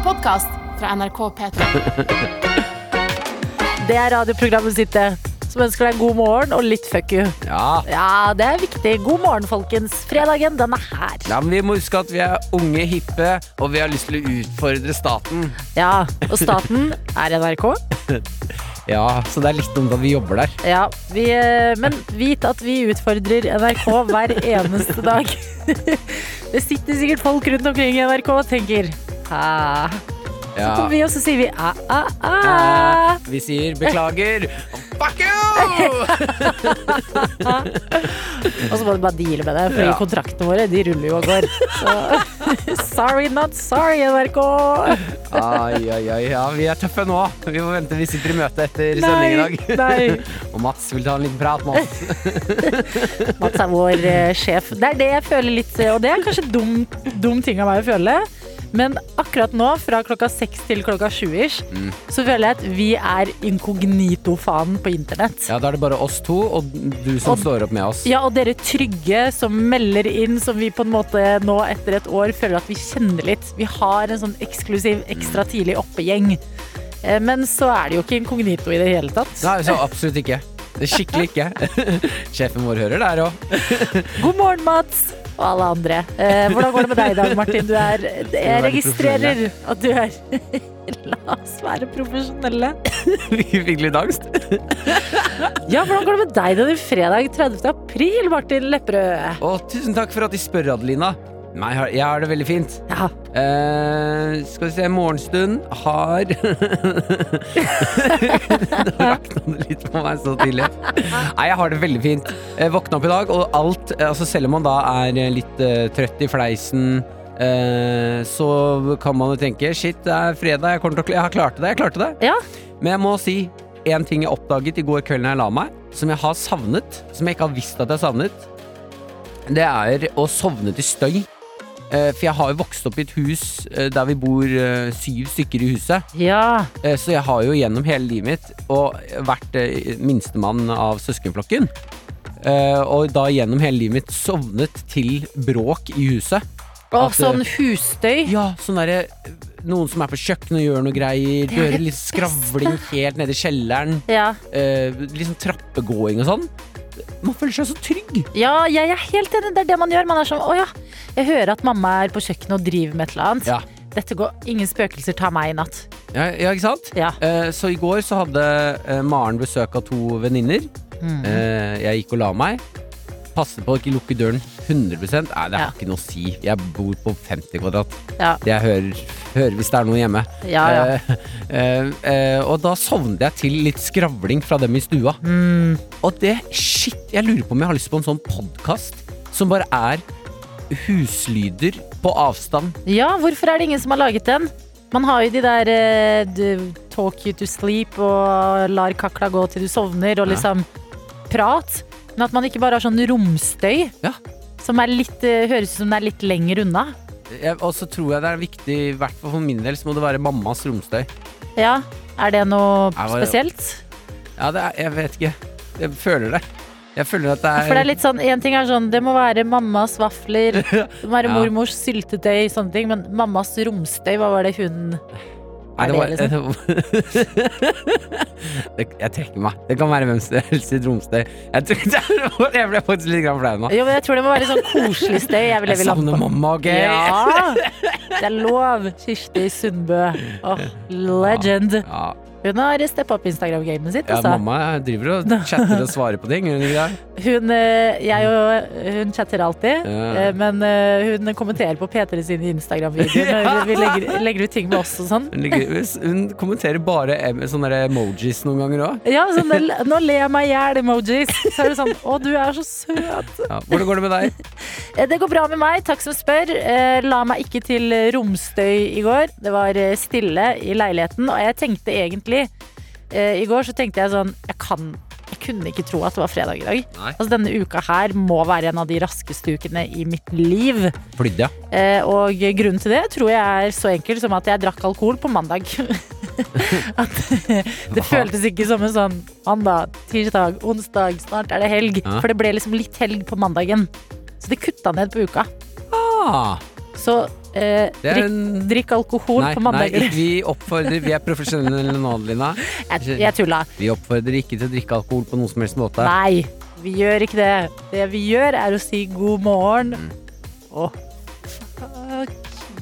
en podkast fra NRK P3. Det er radioprogrammet sitt, det. Som ønsker deg god morgen og litt fuck you. Ja. Ja, det er viktig. God morgen, folkens. Fredagen, den er her. ja, men vi må huske at vi er unge, hippe, og vi har lyst til å utfordre staten. Ja, og staten er NRK. Ja, så det er litt dumt at vi jobber der. Ja, vi, eh, men vit at vi utfordrer NRK hver eneste dag. Det sitter sikkert folk rundt omkring i NRK og tenker ah. Så Ja. kommer vi og så sier vi ah, ah, ah. Vi sier beklager. Fuck you! Og så må du bare deale med det, for Ja. kontraktene våre de ruller jo og går. Så sorry, not sorry, NRK. Ai, ai, ai, ja, vi er tøffe nå. Vi må vente, vi sitter i møte etter sending i dag. nei. Og Mats vil ta en liten prat med oss. Mats er vår eh, sjef. Det er det jeg føler litt, eh, og det er kanskje dum, dum ting av meg å føle. Men akkurat nå, fra klokka seks til klokka sju-ish, Mm. så føler jeg at vi er inkognito-fanen på internett. Ja, da er det bare oss to og du som Og- står opp med oss. Ja, og dere trygge som melder inn, som vi på en måte nå etter et år føler at vi kjenner litt. Vi har en sånn eksklusiv ekstra tidlig oppe-gjeng. Eh, Men så er det jo ikke inkognito i det hele tatt. Nei, så absolutt ikke. Skikkelig ikke. Sjefen vår hører det her òg. God morgen, Mats! Og alle andre. Eh, hvordan går det med deg i dag, Martin? Du er, jeg registrerer at du er La oss være profesjonelle. Vi fikk litt angst. Ja, hvordan går det med deg denne fredag 30. april, Martin Lepperød? Og tusen takk for at de spør, Adelina. Nei, jeg har- det veldig fint. Ja, Uh, skal vi se, morgenstund har Nå rakna det litt på meg så tidlig. Nei, jeg har det veldig fint. Jeg våkna opp i dag, og alt eh, altså Selv om man da er litt uh, trøtt i fleisen, uh, så kan man jo tenke shit, det er fredag, jeg, kommer til å, jeg har klart det. Jeg klarte det. ja. Men jeg må si en ting jeg oppdaget i går kveld da jeg la meg, som jeg har savnet, som jeg ikke har visst at jeg har savnet. Det er å sovne til støy. Eh, For jeg har jo vokst opp i et hus eh, der vi bor eh, syv stykker i huset. ja. Så jeg har jo gjennom hele livet mitt og vært minstemann av søskenflokken. Og da gjennom hele livet mitt sovnet til bråk i huset. Å, At, sånn husstøy. Ja, sånn derre Noen som er på kjøkkenet og gjør noe greier. Du er hører litt skravling helt nede i kjelleren. Ja. Eh, litt sånn trappegåing og sånn. Man føler seg så trygg. ja, jeg er helt enig. Det er det man gjør. Man er sånn Å ja, jeg hører at mamma er på kjøkkenet og driver med et eller annet. Ja. Dette går Ingen spøkelser tar meg i natt. Ja, ja ikke sant? Ja. Eh, så i går så hadde eh, Maren besøk av to venninner. Mm. Eh, jeg gikk og la meg. Passet på å ikke lukke døren 100% Nei, det har Ja. ikke noe å si. Jeg bor på 50 kvadrat. Ja. Jeg hører, hører hvis det er noen hjemme. Ja. Eh, eh, eh, og da sovnet jeg til litt skravling fra dem i stua. Mm. Og det, shit, jeg lurer på om jeg har lyst på en sånn podkast som bare er huslyder på avstand. Ja, hvorfor er det ingen som har laget den? Man har jo de der eh, Talk you to sleep og lar kakla gå til du sovner og liksom prat. Men at man ikke bare har sånn romstøy Ja. som er litt, eh, høres ut som det er litt lenger unna. Jeg- Og så tror jeg det er viktig, i hvert fall for min del, så må det være mammas romstøy. Ja, Er det noe hva- spesielt? Ja, det er, jeg vet ikke. Jeg føler det. Jeg føler at det er For det er litt sånn, En ting er sånn, det må være mammas vafler, det må være Ja. mormors syltetøy, sånne ting. Men mammas romstøy, hva var det hun er det det liksom? det, Jeg trekker meg. Det kan være hvem som helst sitt romstøy. Jeg, jeg ble faktisk litt flau nå. Jo, men Jeg tror det må være sånn koselig støy. Jeg, Jeg savner mamma, OK? Ja! Det er lov. Kirsti Sundbø. Oh, legend. Ja, Hun har steppa opp Instagram-gamet sitt. ja, Altså. mamma driver og chatter og svarer på ting. Hun? Hun, eh, jeg og hun chatter alltid, Ja. eh, men eh, hun kommenterer på P3 sine Instagram-videoer ja. vi legger, legger ut ting med oss og sånn. Hun, hun kommenterer bare sånne emojis noen ganger òg. Ja, sånn, nå ler jeg meg i hjel, emojis. Så er det sånn Å, du er så søt. Ja. Hvordan går det med deg? Eh, Det går bra med meg, takk som spør. Eh, La meg ikke til romstøy i går. Det var eh, stille i leiligheten, og jeg tenkte egentlig eh, I går så tenkte jeg sånn Jeg kan jeg kunne ikke tro at det var fredag i dag. Altså Denne uka her må være en av de raskeste ukene i mitt liv. Flydde, ja. Eh, og grunnen til det tror jeg er så enkel som at jeg drakk alkohol på mandag. at det føltes ikke som en sånn mandag, tirsdag, onsdag, snart er det helg. Ja. For det ble liksom litt helg på mandagen. Så det kutta ned på uka. Ah, Så eh, drikk, en- drikk alkohol Nei, på mandager. Nei, vi oppfordrer Vi er profesjonelle nå, Adelina. Jeg, jeg tulla. Vi oppfordrer ikke til å drikke alkohol på noen som helst måte. Nei, vi gjør ikke det. Det vi gjør, er å si god morgen Mm. fuck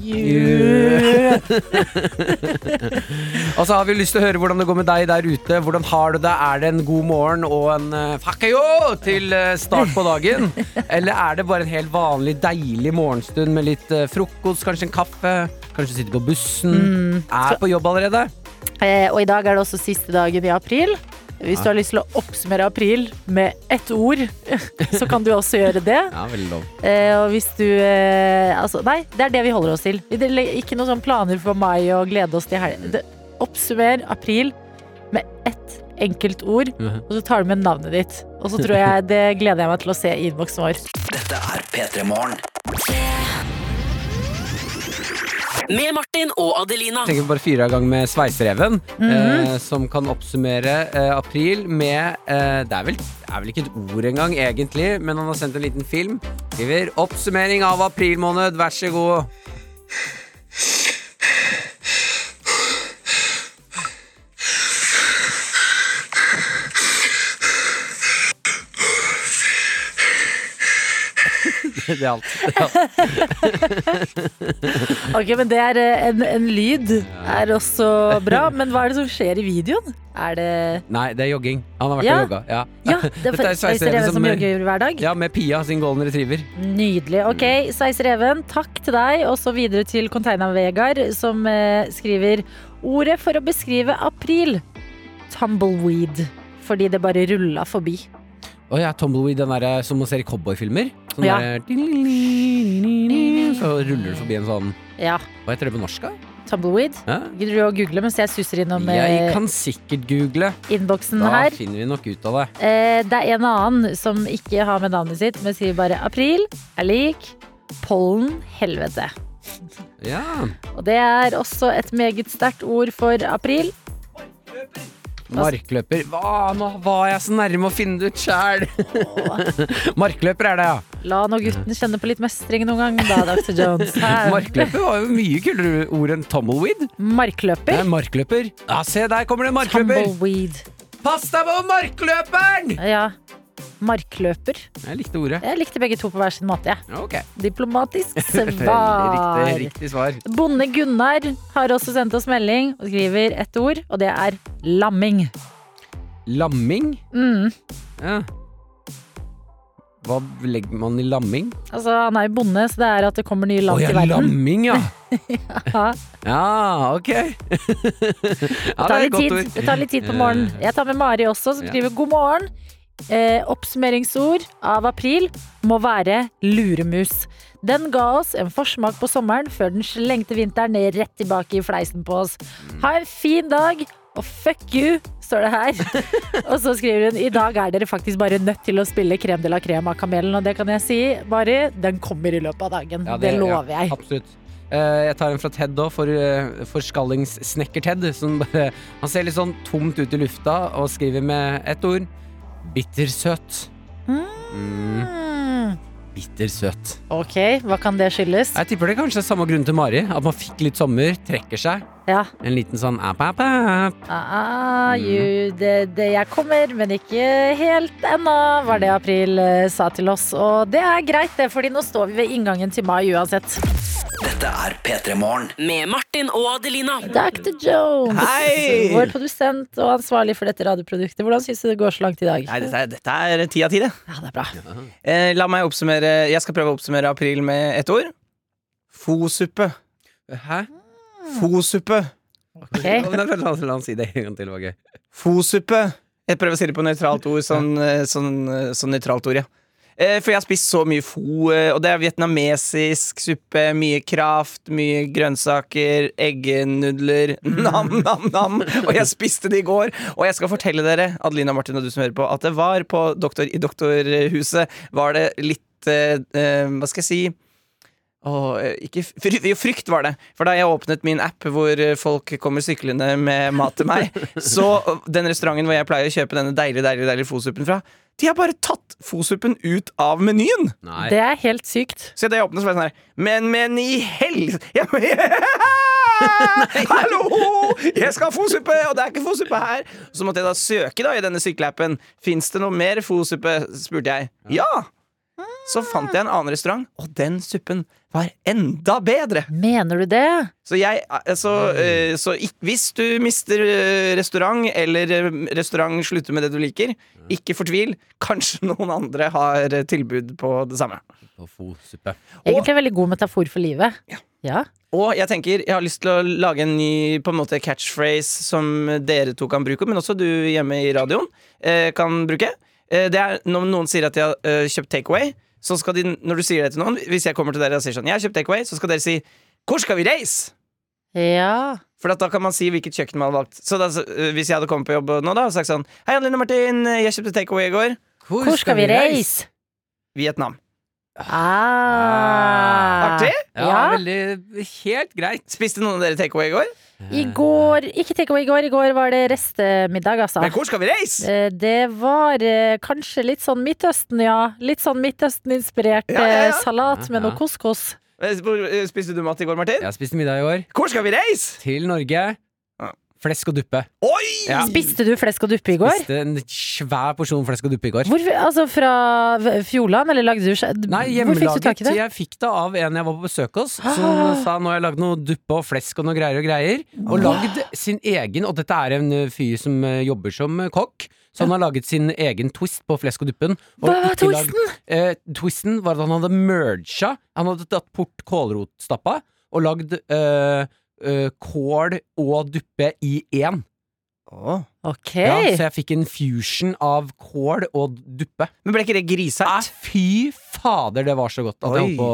you. Og så har vi lyst til å høre hvordan det går med deg der ute. Hvordan har du det? Er det en god morgen og en uh, fuck you til uh, start på dagen? Eller er det bare en helt vanlig deilig morgenstund med litt uh, frokost, kanskje en kaffe? Kanskje sitte på bussen? Er på jobb allerede? Eh, og i dag er det også siste dagen i april. Hvis du har lyst til å oppsummere april med ett ord, så kan du også gjøre det. Ja, veldig lov. Eh, og hvis du eh, Altså, nei, det er det vi holder oss til. Ikke noen sånne planer for mai og glede oss til helg. Oppsummer april med ett enkelt ord, Mhm. og så tar du med navnet ditt. Og så tror jeg det gleder jeg meg til å se i innboksen vår. Dette er P3 Morgen. Med Martin og Adelina. Jeg tenker vi bare fyrer av gang med Sveisereven, eh, som kan oppsummere eh, april med eh, det, er vel, det er vel ikke et ord engang, egentlig, men han har sendt en liten film. Skriver 'Oppsummering av april måned', vær så god. Det er alt. Det er alt. Ok, men det er eh, en, en lyd er også bra. Men hva er det som skjer i videoen? Er det Nei, det er jogging. Han har vært Ja. og jogga. Ja. Ja, det er er Sveisereven som jogger hver dag? Ja, med Pia, sin golden retriever. Nydelig. Ok, Sveisereven, takk til deg. Og så videre til Container-Vegard, som eh, skriver ordet for å beskrive april. Tumbleweed. Fordi det bare rulla forbi. Å ja, Tumbleweed, den derre som man ser i cowboyfilmer. Sånn Ja. Så ruller det forbi en sånn Ja, Hva heter det på norsk, da? tumbleweed. Ja? Gidder du å google mens jeg suser innom Jeg eh, kan sikkert google. innboksen Da her? finner vi nok ut av det. Eh, det er en annen som ikke har med navnet sitt, men skriver bare april er lik pollen helvete. Ja. Og det er også et meget sterkt ord for april. Markløper. Hva? Nå var jeg så nærme å finne det ut sjæl! Markløper er det, ja. La nå gutten kjenne på litt mestring noen gang, da, Dr. Jones. Her. Markløper var jo mye kulere ord enn tumbleweed. Markløper. Nei, markløper. Ja, se der kommer det en markløper! Tumbleweed. Pass deg på markløperen! Ja. Markløper. Jeg likte ordet. Jeg likte begge to på hver sin måte. Ja, Okay. Diplomatisk svar. riktig, riktig svar. Bonde Gunnar har også sendt oss melding og skriver ett ord, og det er lamming. Lamming? Mm. Ja. Hva legger man i lamming? Altså, han er jo bonde, så det er at det kommer nye lam ja, til verden. lamming, ja! Ja, Ja, ok. ja, det, tar litt tid. det tar litt tid på morgenen. Jeg tar med Mari også, som skriver god morgen. Eh, oppsummeringsord av april må være luremus. Den ga oss en forsmak på sommeren før den slengte vinteren rett tilbake i fleisen på oss. Ha en fin dag, og fuck you, står det her. og så skriver hun i dag er dere faktisk bare nødt til å spille Krem de la Creme av Kamelen. Og det kan jeg si, Mari, den kommer i løpet av dagen. Ja, det, lover ja, jeg. Absolutt. Eh, jeg tar en fra Ted da, for, for Skallings-snekker-Ted. Han ser litt sånn tomt ut i lufta og skriver med ett ord. Bittersøt. Mm, bittersøt. Ok, hva kan det skyldes? Jeg tipper det kanskje er samme grunn til Mari. At man fikk litt sommer, trekker seg. Ja. En liten sånn app, app, app. Ah, Mm. you, det, det jeg kommer, men ikke helt ennå, var det April eh, sa til oss. Og det er greit, det, fordi nå står vi ved inngangen til mai uansett. Dette er P3 Morgen. Med Martin og Adelina. Dr. Jones, Hei! vår produsent og ansvarlig for dette radioproduktet. Hvordan syns du det går så langt i dag? Nei, dette er, dette er ti av ti, det. Ja, det er bra. Eh, la meg oppsummere Jeg skal prøve å oppsummere april med ett ord. Fosuppe. Hæ? Fosuppe. Ok. Ja, men La, la, la han si det en gang til. det var gøy. Fosuppe. Jeg prøver å si det på nøytralt ord. Sånn, eh, sånn, eh, sånn nøytralt ord, ja. Eh, For jeg har spist så mye fo, og det er vietnamesisk suppe. Mye kraft, mye grønnsaker, eggenudler. Nam, nam, nam. Og jeg spiste det i går. Og jeg skal fortelle dere, Adelina Martin og du som hører på, at det var på doktor, i doktorhuset var det litt eh, eh, Hva skal jeg si? Åh, eh, ikke Jo, frykt var det. For da jeg åpnet min app hvor eh, folk kommer syklende med mat til meg, så eh, den restauranten hvor jeg pleier å kjøpe denne deilige, deilige, deilige fosuppen fra, de har bare tatt fosuppen ut av menyen! Nei. Det er helt sykt. Så da jeg åpnet, så var jeg sånn her Men, men i helse Hallo! Jeg skal ha fosuppe, og det er ikke fosuppe her. Så måtte jeg da søke da i denne sykkelappen. Fins det noe mer fosuppe? spurte jeg. Ja! Så fant jeg en annen restaurant, og den suppen var enda bedre. Mener du det? Så jeg altså, eh, Så ikk- hvis du mister eh, restaurant, eller eh, restaurant slutter med det du liker, ikke fortvil. Kanskje noen andre har eh, tilbud på det samme. På. Egentlig en veldig god metafor for livet. Ja. Og jeg tenker, jeg har lyst til å lage en ny på en måte catchphrase som dere to kan bruke, men også du hjemme i radioen eh, kan bruke. Eh, det er når noen sier at de har eh, kjøpt takeaway, så skal de, når du sier det til noen Hvis jeg kommer til dere og sier sånn, jeg har kjøpt takeaway, så skal dere si hvor skal vi reise? Ja. For at da kan man si hvilket kjøkken man har valgt. Så da, eh, Hvis jeg hadde kommet på jobb nå da og sagt sånn Hei, Anne Martin, jeg kjøpte takeaway i går. Hvor skal vi reise? Vietnam. Ah. Artig? Ja, Ja. veldig Helt greit. Spiste noen av dere takeaway i går? I går Ikke takeaway i går. I går var det restemiddag, altså. Men hvor skal vi reise? Eh, Det var eh, kanskje litt sånn Midtøsten, ja. Litt sånn Midtøsten-inspirert Ja, ja, ja. eh, salat med noe couscous. Spiste du mat i går, Martin? Jeg spiste middag i går. Hvor skal vi reise? Til Norge. Flesk og duppe. Oi! Ja. Spiste du flesk og duppe i går? Spiste en svær porsjon flesk og duppe i går. Hvor, altså fra Fjordland, eller lagde du selv? Nei, Hvor fikk du tak i hjemmelaget. det? Jeg fikk det av en jeg var på besøk hos, som Ah. sa nå har jeg lagd noe duppe og flesk og noe greier og greier. Og lagd sin egen, og dette er en uh, fyr som uh, jobber som uh, kokk. Så han har laget sin egen twist på flesk og duppen. og Hva var twisten? Lag, twisten? Eh, twisten var at han hadde merga Han hadde tatt bort kålrotstappa og lagd eh, eh, kål og duppe i én. Åh. Ok. Ja, så jeg fikk en fusion av kål og duppe. Men ble ikke det grisete? fy fader, det var så godt. At jeg på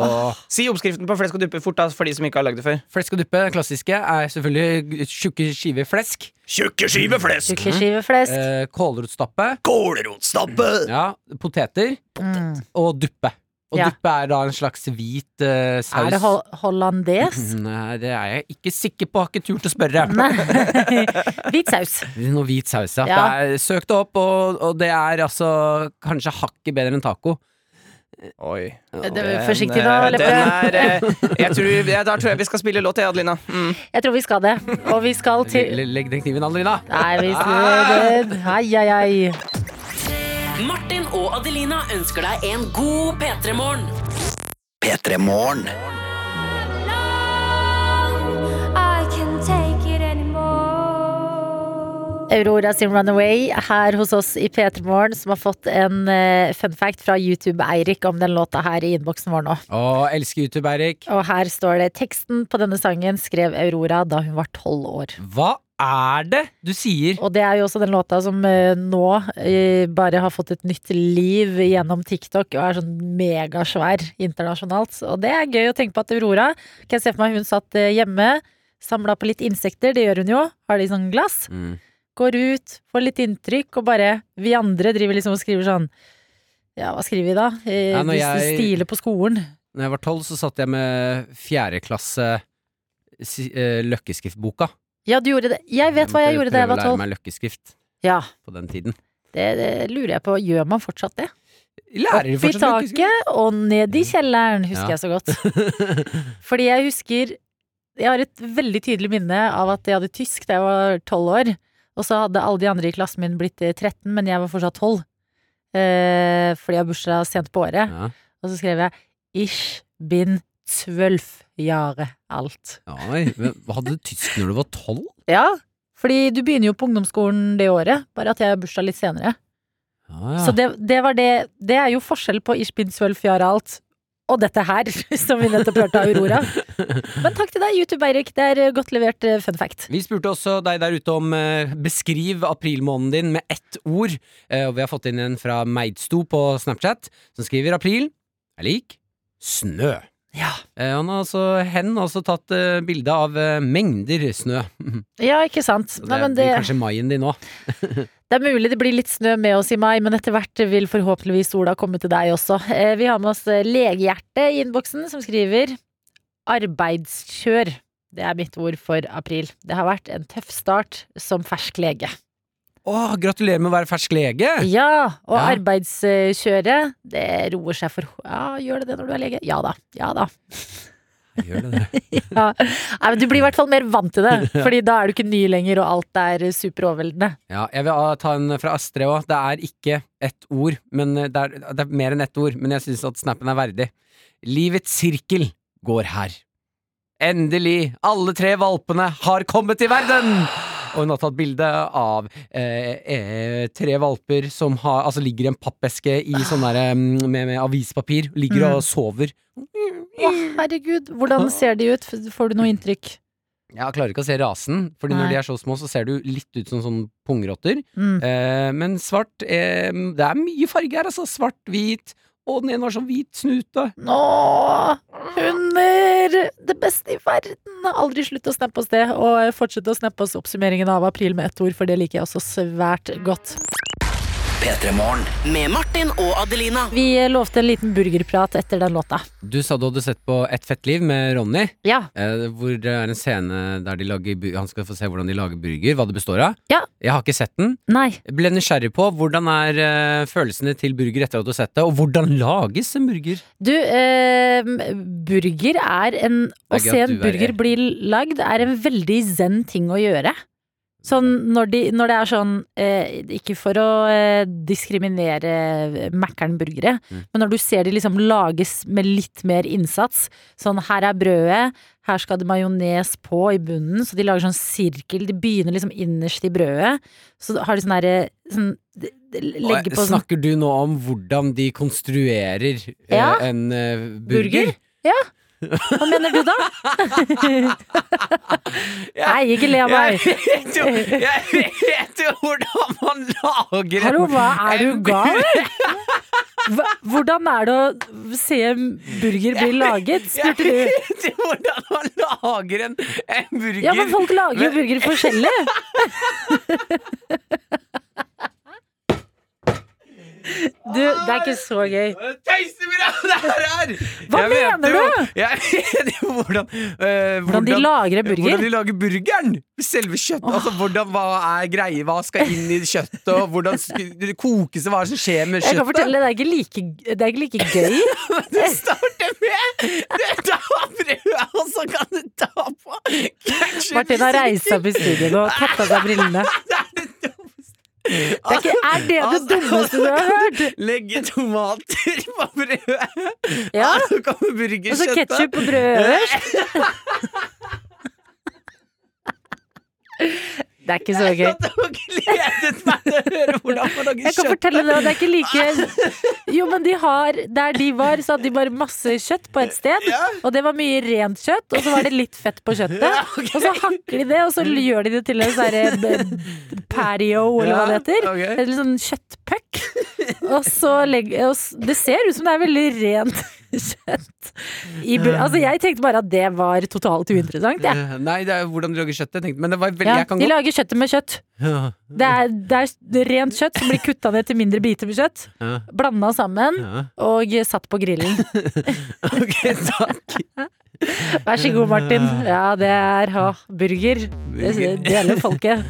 Si oppskriften på flesk og duppe fort da, for de som ikke har lagd det før. Flesk og duppe, det klassiske, er selvfølgelig tjukke skiver flesk. Tjukke skiver flesk, Sukkeskiveflesk. Eh, Kålrotstappe. kålrotstappe, Ja, poteter. Mm. Og duppe. Og Ja. duppe er da en slags hvit uh, saus. Er det ho hollandes? Nei, det er jeg ikke sikker på. Har ikke turt å spørre. Hvit saus. Noe hvit saus, ja. Ja. Det er, søk det opp, og, og det er altså kanskje hakket bedre enn taco. Oi. Det er Forsiktig nå, eh, Leppe. den er, eh, jeg tror, jeg, Da tror jeg vi skal spille låt, jeg, Adelina. Mm. Jeg tror vi skal det. Og vi skal til Legg, legg den kniven, Adelina. Nei, vi skal Hei, hei, ai. Martin og Adelina ønsker deg en god P3-morgen. P3 Morgen. I can take it anymore. Aurora sin Runaway her hos oss i P3 Morgen, som har fått en uh, fun fact fra YouTube-Eirik om den låta her i innboksen vår nå. Å, elsker YouTube, Eirik. Og her står det teksten på denne sangen skrev Aurora da hun var tolv år. Hva er det du sier? Og det er jo også den låta som eh, nå eh, bare har fått et nytt liv gjennom TikTok og er sånn megasvær internasjonalt. Og det er gøy å tenke på at Aurora Kan jeg se for meg hun satt eh, hjemme, samla på litt insekter, det gjør hun jo, har det i sånn glass. Mm. Går ut, får litt inntrykk, og bare Vi andre driver liksom og skriver sånn Ja, hva skriver vi da? Hvis Ja, du de jeg- Stile på skolen. Når jeg var tolv, så satt jeg med fjerdeklasse eh, løkkeskriftboka. Ja, du gjorde det. Jeg vet hva jeg gjorde da jeg var lære tolv. meg løkkeskrift Ja, på den tiden. det, det lurer jeg på. Gjør man fortsatt det? Lærer du Opp i fortsatt taket og ned i kjelleren, husker Ja. jeg så godt. Fordi jeg husker Jeg har et veldig tydelig minne av at jeg hadde tysk da jeg var tolv år. Og så hadde alle de andre i klassen min blitt eh, 13, men jeg var fortsatt 12. Eh, fordi jeg har bursdag sent på året. Ja. Og så skrev jeg 'Ich bin zwölf Jahre alt'. Oi, men hadde du tysk når du var tolv? Ja, fordi du begynner jo på ungdomsskolen det året, bare at jeg har bursdag litt senere. Ja, Så det, det var det Det er jo forskjell på Ich bin zwölf Jahre alt og dette her, som vi nettopp hørte av Aurora. Men takk til deg, YouTube-Eirik. Det er eh, godt levert eh, fun fact. Vi spurte også deg der ute om eh, beskriv aprilmåneden din med ett ord. Eh, og vi har fått inn en fra Meidsto på Snapchat, som skriver april er lik snø. Ja. Eh, han har altså, hen har også tatt eh, bilde av eh, mengder snø. Ja, ikke sant. Nei, det men det, blir kanskje maien din òg. det er mulig det blir litt snø med oss i mai, men etter hvert vil forhåpentligvis sola komme til deg også. Eh, Vi har med oss eh, Legehjerte i innboksen, som skriver Arbeidskjør. Det er mitt ord for april. Det har vært en tøff start som fersk lege. Å, gratulerer med å være fersk lege! Ja, og Ja. arbeidskjøret, det roer seg for Ja, gjør det det når du er lege? Ja da. Ja da. Gjør det det? Ja. Nei, men du blir i hvert fall mer vant til det, Fordi da er du ikke ny lenger, og alt er superoverveldende. Ja, jeg vil ah, ta en fra Astrid òg. Det er ikke ett ord, men eh, det er, det er mer enn ett ord, men jeg syns at snappen er verdig. Livets sirkel går her. Endelig! Alle tre valpene har kommet til verden! Og hun har tatt bilde av eh, eh, tre valper som har, altså ligger i en pappeske i sånn der, med, med avispapir. Ligger Mm. og sover. Å, herregud, hvordan ser de ut? Får du noe inntrykk? Jeg klarer ikke å se rasen, Fordi Nei. når de er så små, så ser du litt ut som sånn pungrotter. Mm. Eh, men svart eh, Det er mye farge her, altså. Svart, hvit. Og den ene har sånn hvit snute. Nå, hunder! Det beste i verden! Aldri slutt å snappe oss det, og fortsett å snappe oss oppsummeringen av april med ett ord, for det liker jeg også svært godt. P3 Morgen. Med Martin og Adelina. Vi lovte en liten burgerprat etter den låta. Du sa du hadde sett på Et fett liv med Ronny, Ja. eh, hvor det er en scene der de lager bu- han skal få se hvordan de lager burger, hva det består av. Ja. Jeg har ikke sett den. Nei. Jeg ble nysgjerrig på hvordan er eh, følelsene til burger etter at du har sett det, og hvordan lages en burger? Du, eh, burger er en Å er gøy se at en du er burger her. bli lagd er en veldig zen ting å gjøre. Sånn når, de, når det er sånn eh, Ikke for å eh, diskriminere Mækkern-burgere, Mm. men når du ser de liksom lages med litt mer innsats. Sånn her er brødet, her skal det majones på i bunnen, så de lager sånn sirkel. De begynner liksom innerst i brødet. Så har de sånn derre sånn, Legger på sånn Snakker du nå om hvordan de konstruerer eh, Ja. en uh, burger? Burger? Hva mener du da? Nei, ikke le av meg. Jeg vet jo, jeg hvordan man lager en Hallo, hva er du gal? Hvordan er det å se burger bli laget, spurte Jeg du. vet jo hvordan man lager en, en burger. Ja, men folk lager jo burger forskjellig. Du, det er ikke så gøy. Tøysebra det her er! Hva Jeg mener jo- du? Jeg vet jo hvordan eh, Hvordan de lager burger? Hvordan de lager burgeren! Selve kjøttet. Altså, hvordan, hva er greie, hva skal inn i kjøttet, og hvordan det kokes, hva er det som skjer med kjøttet? Jeg kan fortelle, det er ikke like, det er ikke like gøy. du starter med tar brødet, og så kan du ta på Martin har reist seg opp i studio og tatt av seg brillene. Det er det. Det er, ikke, er det det dummeste du har hørt? Legge tomater på brødet, Ja, og så kommer Og så ketsjup på brødet øverst. Det er ikke så gøy. Jeg kan fortelle det, at det er ikke like Jo, men de har Der de var, så hadde de bare masse kjøtt på et sted. Og det var mye rent kjøtt, og så var det litt fett på kjøttet. Og så hakker de det, og så gjør de det til en sånn patio, eller hva det heter. En sånn kjøttpuck. Og så legger og Det ser ut som det er veldig rent kjøtt. I, altså, jeg tenkte bare at det var totalt uinteressant, jeg. Eh, Nei, det er hvordan de lager kjøttet. Tenkte, men det var veldig Ja, jeg kan de lager kjøttet med kjøtt. ja. Det er, det er rent kjøtt som blir kutta ned til mindre biter med kjøtt. Ja. Blanda sammen Ja. og satt på grillen. Ok, takk. Vær så god, Martin. Ja, det er ha, burger. Det gjelder folket.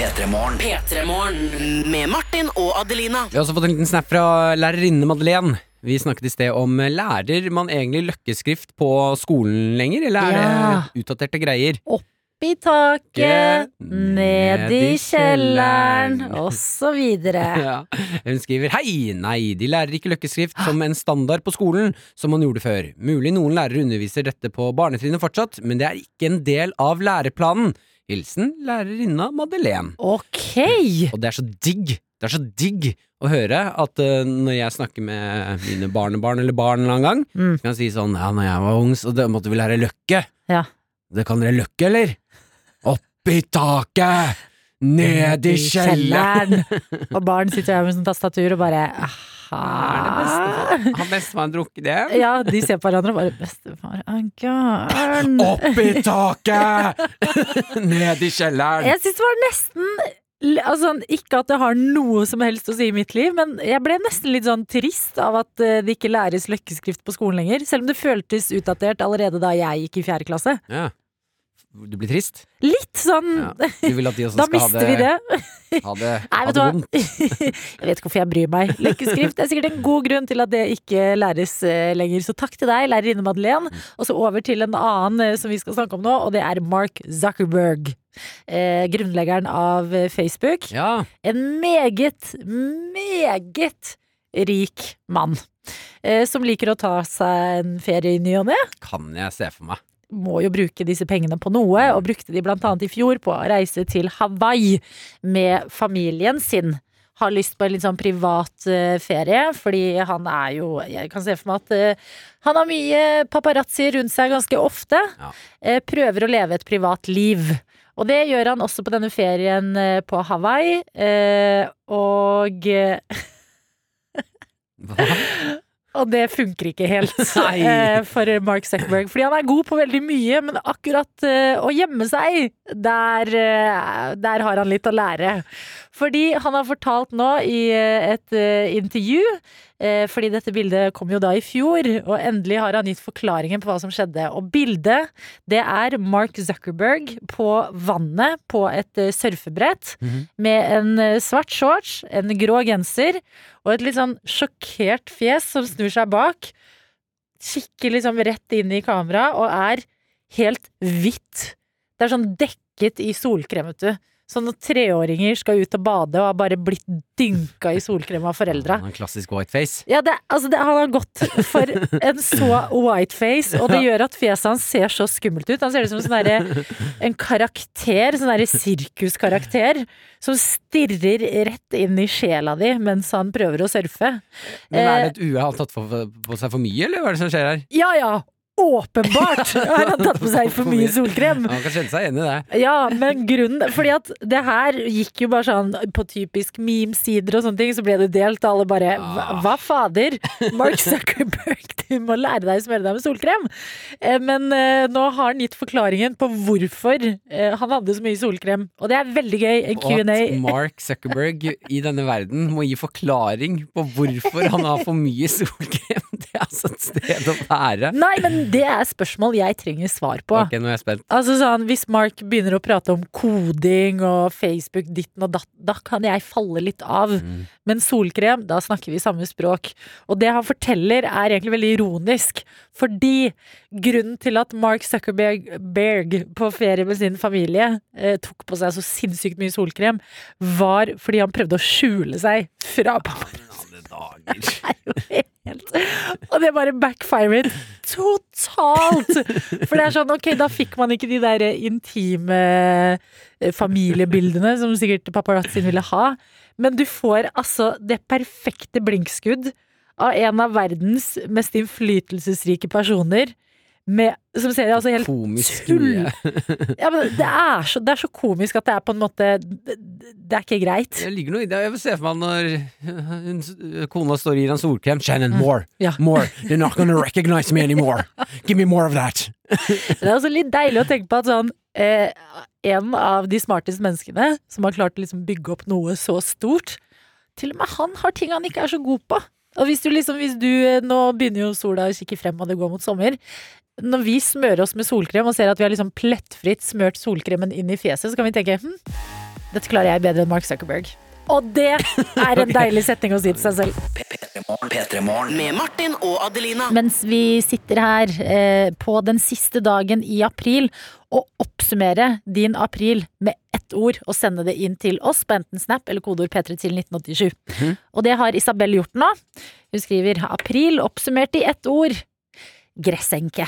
P3 Morgen. P3 Morgen med Martin og Adelina. Vi har også fått en liten snap fra lærerinne Madeleine. Vi snakket i sted om eh, lærer man egentlig løkkeskrift på skolen lenger, eller er Ja. det utdaterte greier? Opp i taket, ned i kjelleren, og så videre. Ja. Hun skriver Hei! Nei, de lærer ikke løkkeskrift som en standard på skolen, som man gjorde før. Mulig noen lærere underviser dette på barnetrinnet fortsatt, men det er ikke en del av læreplanen. Hilsen lærerinna Madeleine. Ok! Og det er så digg Det er så digg å høre at uh, når jeg snakker med mine barnebarn eller barn en gang, Mm. kan jeg si sånn Ja, når jeg var ung, så det måtte vi lære løkke. Ja. Det kan dere løkke, eller? Opp i taket! Ned i kjelleren! Og barn sitter der med sånn tastatur og bare? Har bestefaren drukket det? Ja, de ser på hverandre og bare Bestefar er gæren. Opp i taket! Ned i kjelleren! Jeg syns det var nesten altså, ikke at det har noe som helst å si i mitt liv, men jeg ble nesten litt sånn trist av at eh, det ikke læres løkkeskrift på skolen lenger. Selv om det føltes utdatert allerede da jeg gikk i fjerde klasse. Ja. Du blir trist? Litt sånn Ja. Du vil at de også Da skal ha mister vi det, det. ha det, Nei, ha det vondt? jeg vet ikke hvorfor jeg bryr meg. Løkkeskrift det er sikkert en god grunn til at det ikke læres eh, lenger. Så takk til deg, lærerinne Madeleine. Og så over til en annen eh, som vi skal snakke om nå, og det er Mark Zuckerberg. Eh, grunnleggeren av Facebook. Ja. En meget, meget rik mann. Eh, som liker å ta seg en ferie i ny og ne. Kan jeg se for meg. Må jo bruke disse pengene på noe, og brukte de blant annet i fjor på å reise til Hawaii med familien sin. Har lyst på en litt sånn privat uh, ferie, fordi han er jo Jeg kan se for meg at uh, han har mye paparazzi rundt seg ganske ofte. Ja. Uh, prøver å leve et privat liv. Og det gjør han også på denne ferien eh, på Hawaii. Eh, og eh, Hva? og det funker ikke helt Nei. for Mark Zuckerberg. Fordi han er god på veldig mye, men akkurat å gjemme seg, der, der har han litt å lære. Fordi han har fortalt nå i eh, et eh, intervju eh, Fordi dette bildet kom jo da i fjor, og endelig har han gitt forklaringen på hva som skjedde. Og bildet, det er Mark Zuckerberg på vannet på et surfebrett -hmm. med en svart shorts, en grå genser og et litt sånn sjokkert fjes som snur seg bak. Kikker liksom rett inn i kamera og er helt hvitt. Det er sånn dekket i solkrem, vet du. Sånn når treåringer skal ut og bade og har bare blitt dynka i solkrem av foreldra. En klassisk whiteface. Ja, det, altså det, han har gått for en så whiteface, og det gjør at fjeset hans ser så skummelt ut. Han ser ut som en sånn der, en karakter, sånn derre sirkuskarakter, som stirrer rett inn i sjela di mens han prøver å surfe. Men er Eh, det et uhell? Har han tatt for, på seg for mye, eller hva er det som skjer her? Ja ja, åpenbart har han tatt på seg for mye solkrem. Han kan kjenne seg igjen i det. Ja, men grunnen Fordi at det her gikk jo bare sånn på typisk meme-sider og sånne ting, så ble det delt, og alle bare Hva, hva fader? Mark Zuckerberg, du må lære deg å smøre deg med solkrem. Eh, Men eh, nå har han gitt forklaringen på hvorfor eh, han hadde så mye solkrem. Og det er veldig gøy. En Og at Q&A. Mark Zuckerberg i denne verden må gi forklaring på hvorfor han har for mye solkrem. Det er altså et sted å være. Nei, men det er spørsmål jeg trenger svar på. Ok, nå er jeg spent. Altså sånn, Hvis Mark begynner å prate om koding og Facebook ditten og datt, da kan jeg falle litt av. Mm. Men solkrem, da snakker vi samme språk. Og det han forteller er egentlig veldig ironisk. Fordi grunnen til at Mark Zuckerberg Berg på ferie med sin familie eh, tok på seg så sinnssykt mye solkrem, var fordi han prøvde å skjule seg fra pappa. Det er jo helt Og det bare backfired totalt! For det er sånn, ok, da fikk man ikke de der intime eh, familiebildene som sikkert paparazzien ville ha. Men du får altså det perfekte blinkskudd av en av verdens mest innflytelsesrike personer. Med, som ser altså helt Komisk tull- Ja, men det er, så, det er så komisk at det er på en måte Det, det er ikke greit. Det ligger noe i det. Jeg vil se for meg når kona står og gir han solkrem. Shannon, more! Mm. Ja. More! They're not gonna recognize me anymore! Give me more of that! Det er også litt deilig å tenke på at sånn eh, En av de smarteste menneskene som har klart å liksom bygge opp noe så stort Til og med han har ting han ikke er så god på. Og hvis du liksom, hvis du eh, Nå begynner jo sola å kikke frem, og det går mot sommer. Når vi smører oss med solkrem og ser at vi har liksom plettfritt smørt solkremen inn i fjeset, så kan vi tenke hm, dette klarer jeg bedre enn Mark Zuckerberg. Og det er en deilig setning å si til seg selv. P3morgen. Med Martin og Adelina. Mens vi sitter her eh, på den siste dagen i april og oppsummerer din april med ett ord og sende det inn til oss på enten Snap eller kodeord P3 til 1987. Og det har Isabel gjort nå. Hun skriver april oppsummert i ett ord. Gressenke.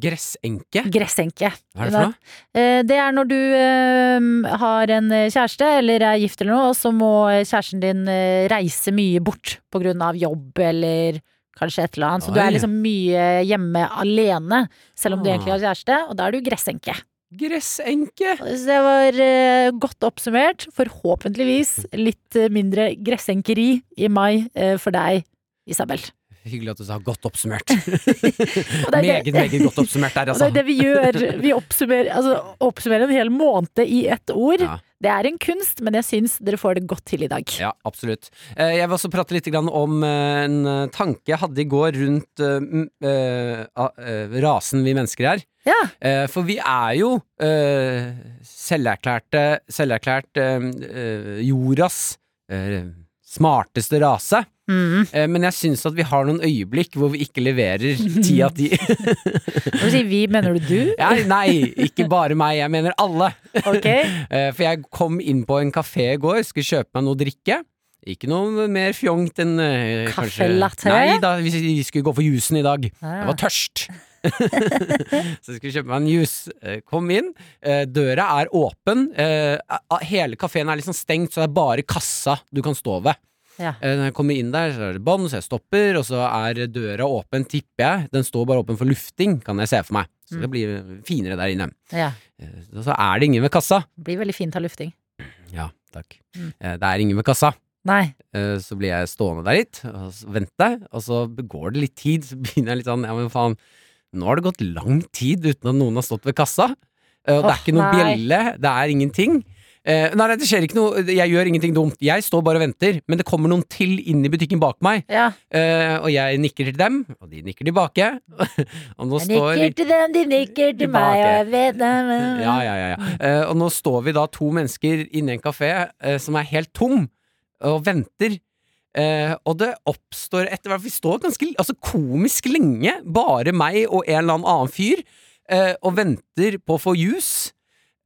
Gressenke? Gressenke. Hva er det for noe? Eh, Det er når du eh, har en kjæreste eller er gift eller noe, og så må kjæresten din eh, reise mye bort på grunn av jobb eller kanskje et eller annet. Så du er liksom mye hjemme alene, selv om du Ah. egentlig har kjæreste, og da er du gressenke. Gressenke! Så det var eh, godt oppsummert. Forhåpentligvis litt eh, mindre gressenkeri i mai eh, for deg, Isabel. Hyggelig at du sa godt oppsummert. Er meget, meget godt oppsummert der, altså. det er det vi gjør. Vi oppsummerer, altså, oppsummerer en hel måned i ett ord. Ja. Det er en kunst, men jeg syns dere får det godt til i dag. Ja, absolutt. Eh, Jeg vil også prate litt om eh, en eh, tanke jeg hadde i går rundt rasen vi mennesker er. Ja. For vi er jo selverklærte Selverklært jordas smarteste rase. Mm. Eh, Men jeg syns at vi har noen øyeblikk hvor vi ikke leverer ti av ti. Når du sier vi, mener du du? Ja, nei, ikke bare meg, jeg mener alle. Okay. Eh, For jeg kom inn på en kafé i går, skulle kjøpe meg noe å drikke. Ikke noe mer fjongt enn eh, Kaffe latte? Nei da, vi, vi skulle gå for jusen i dag. Ah. Jeg var tørst. så jeg skulle kjøpe meg en juice. Kom inn. Døra er åpen. Hele kafeen er liksom stengt, så det er bare kassa du kan stå ved. Ja. Eh, Når jeg kommer inn der, så er det bånd, så jeg stopper, og så er døra åpen, tipper jeg. Den står bare åpen for lufting, kan jeg se for meg. Så Mm. det blir finere der inne. Ja. Eh, så er det ingen ved kassa. Det blir veldig fint av lufting. Ja, takk. Mm. Eh, Det er ingen ved kassa. Nei. Så blir jeg stående der litt og vente, og så går det litt tid, så begynner jeg litt sånn Ja, men faen, nå har det gått lang tid uten at noen har stått ved kassa. Og oh, det er ikke noen nei. bjelle, det er ingenting. Eh, nei, nei, det skjer ikke noe, jeg gjør ingenting dumt. Jeg står bare og venter, men det kommer noen til inn i butikken bak meg, Ja. eh, og jeg nikker til dem, og de nikker tilbake. og nå Jeg står nikker til dem, de nikker til meg, og jeg vet dem. ja, ja, ja, ja. Eh, og nå står vi da to mennesker inne i en kafé eh, som er helt tom, og venter. Eh, og det oppstår etter hvert Vi står ganske altså, komisk lenge, bare meg og en eller annen annen fyr, eh, og venter på å få juice.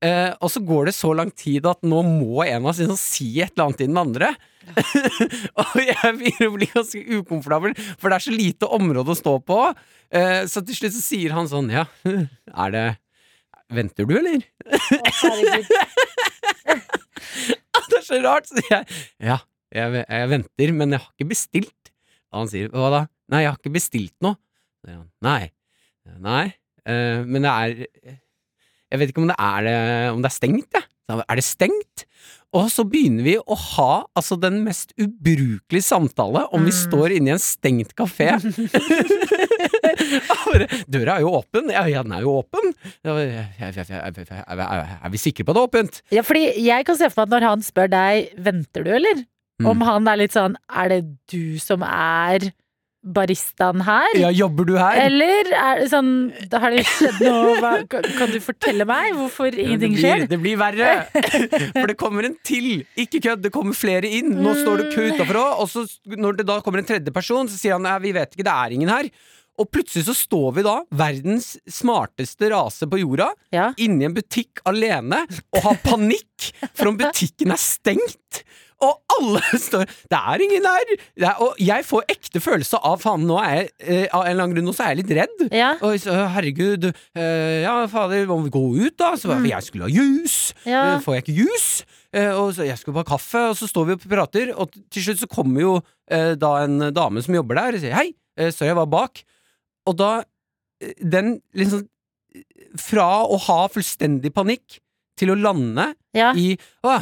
Eh, og så går det så lang tid at nå må en av oss liksom si et eller annet til den andre. og jeg begynner å bli ganske ukomfortabel, for det er så lite område å stå på. Eh, så til slutt så sier han sånn, ja, er det Venter du, eller? Å, det er så rart! Så jeg, ja, jeg, jeg venter, men jeg har ikke bestilt. Og han sier, hva da? Nei, jeg har ikke bestilt noe. Nei. Nei, eh, men det er Jeg vet ikke om det er, det- om det er stengt, jeg. Ja. Er det stengt? Og så begynner vi å ha altså den mest ubrukelige samtale om vi Mm. står inne i en stengt kafé. Døra er jo åpen. Ja, ja, den er jo åpen. Er er vi sikre på at det er åpent? Ja, fordi jeg kan se for meg at når han spør deg Venter du, eller? Mm. Om han er litt sånn Er det du som er baristaen her? Ja, jobber du her? Eller er det sånn da Har det skjedd noe? Hva, kan du fortelle meg hvorfor ingenting det skjer? blir, det blir verre! For det kommer en til! Ikke kødd, det kommer flere inn. Nå står det kø utafor òg, og så når det da kommer en tredje person, så sier han ja, vi vet ikke, det er ingen her. Og plutselig så står vi da, verdens smarteste rase på jorda, Ja. inni en butikk alene og har panikk for om butikken er stengt. Og alle står Det er ingen! Det er, og jeg får ekte følelse av faen, nå er jeg eh, Av en eller annen grunn nå så er jeg litt redd. Ja. Og så, herregud, eh, ja fader, må vi gå ut da? Så, for Jeg skulle ha juice! Mm. Ja. Eh, Får jeg ikke juice? Eh, og så, jeg skulle bare ha kaffe, og så står vi og prater, og til slutt så kommer jo eh, da en dame som jobber der, og sier hei, eh, sorry, jeg var bak. Og da Den liksom Fra å ha fullstendig panikk til å lande ja. i Å,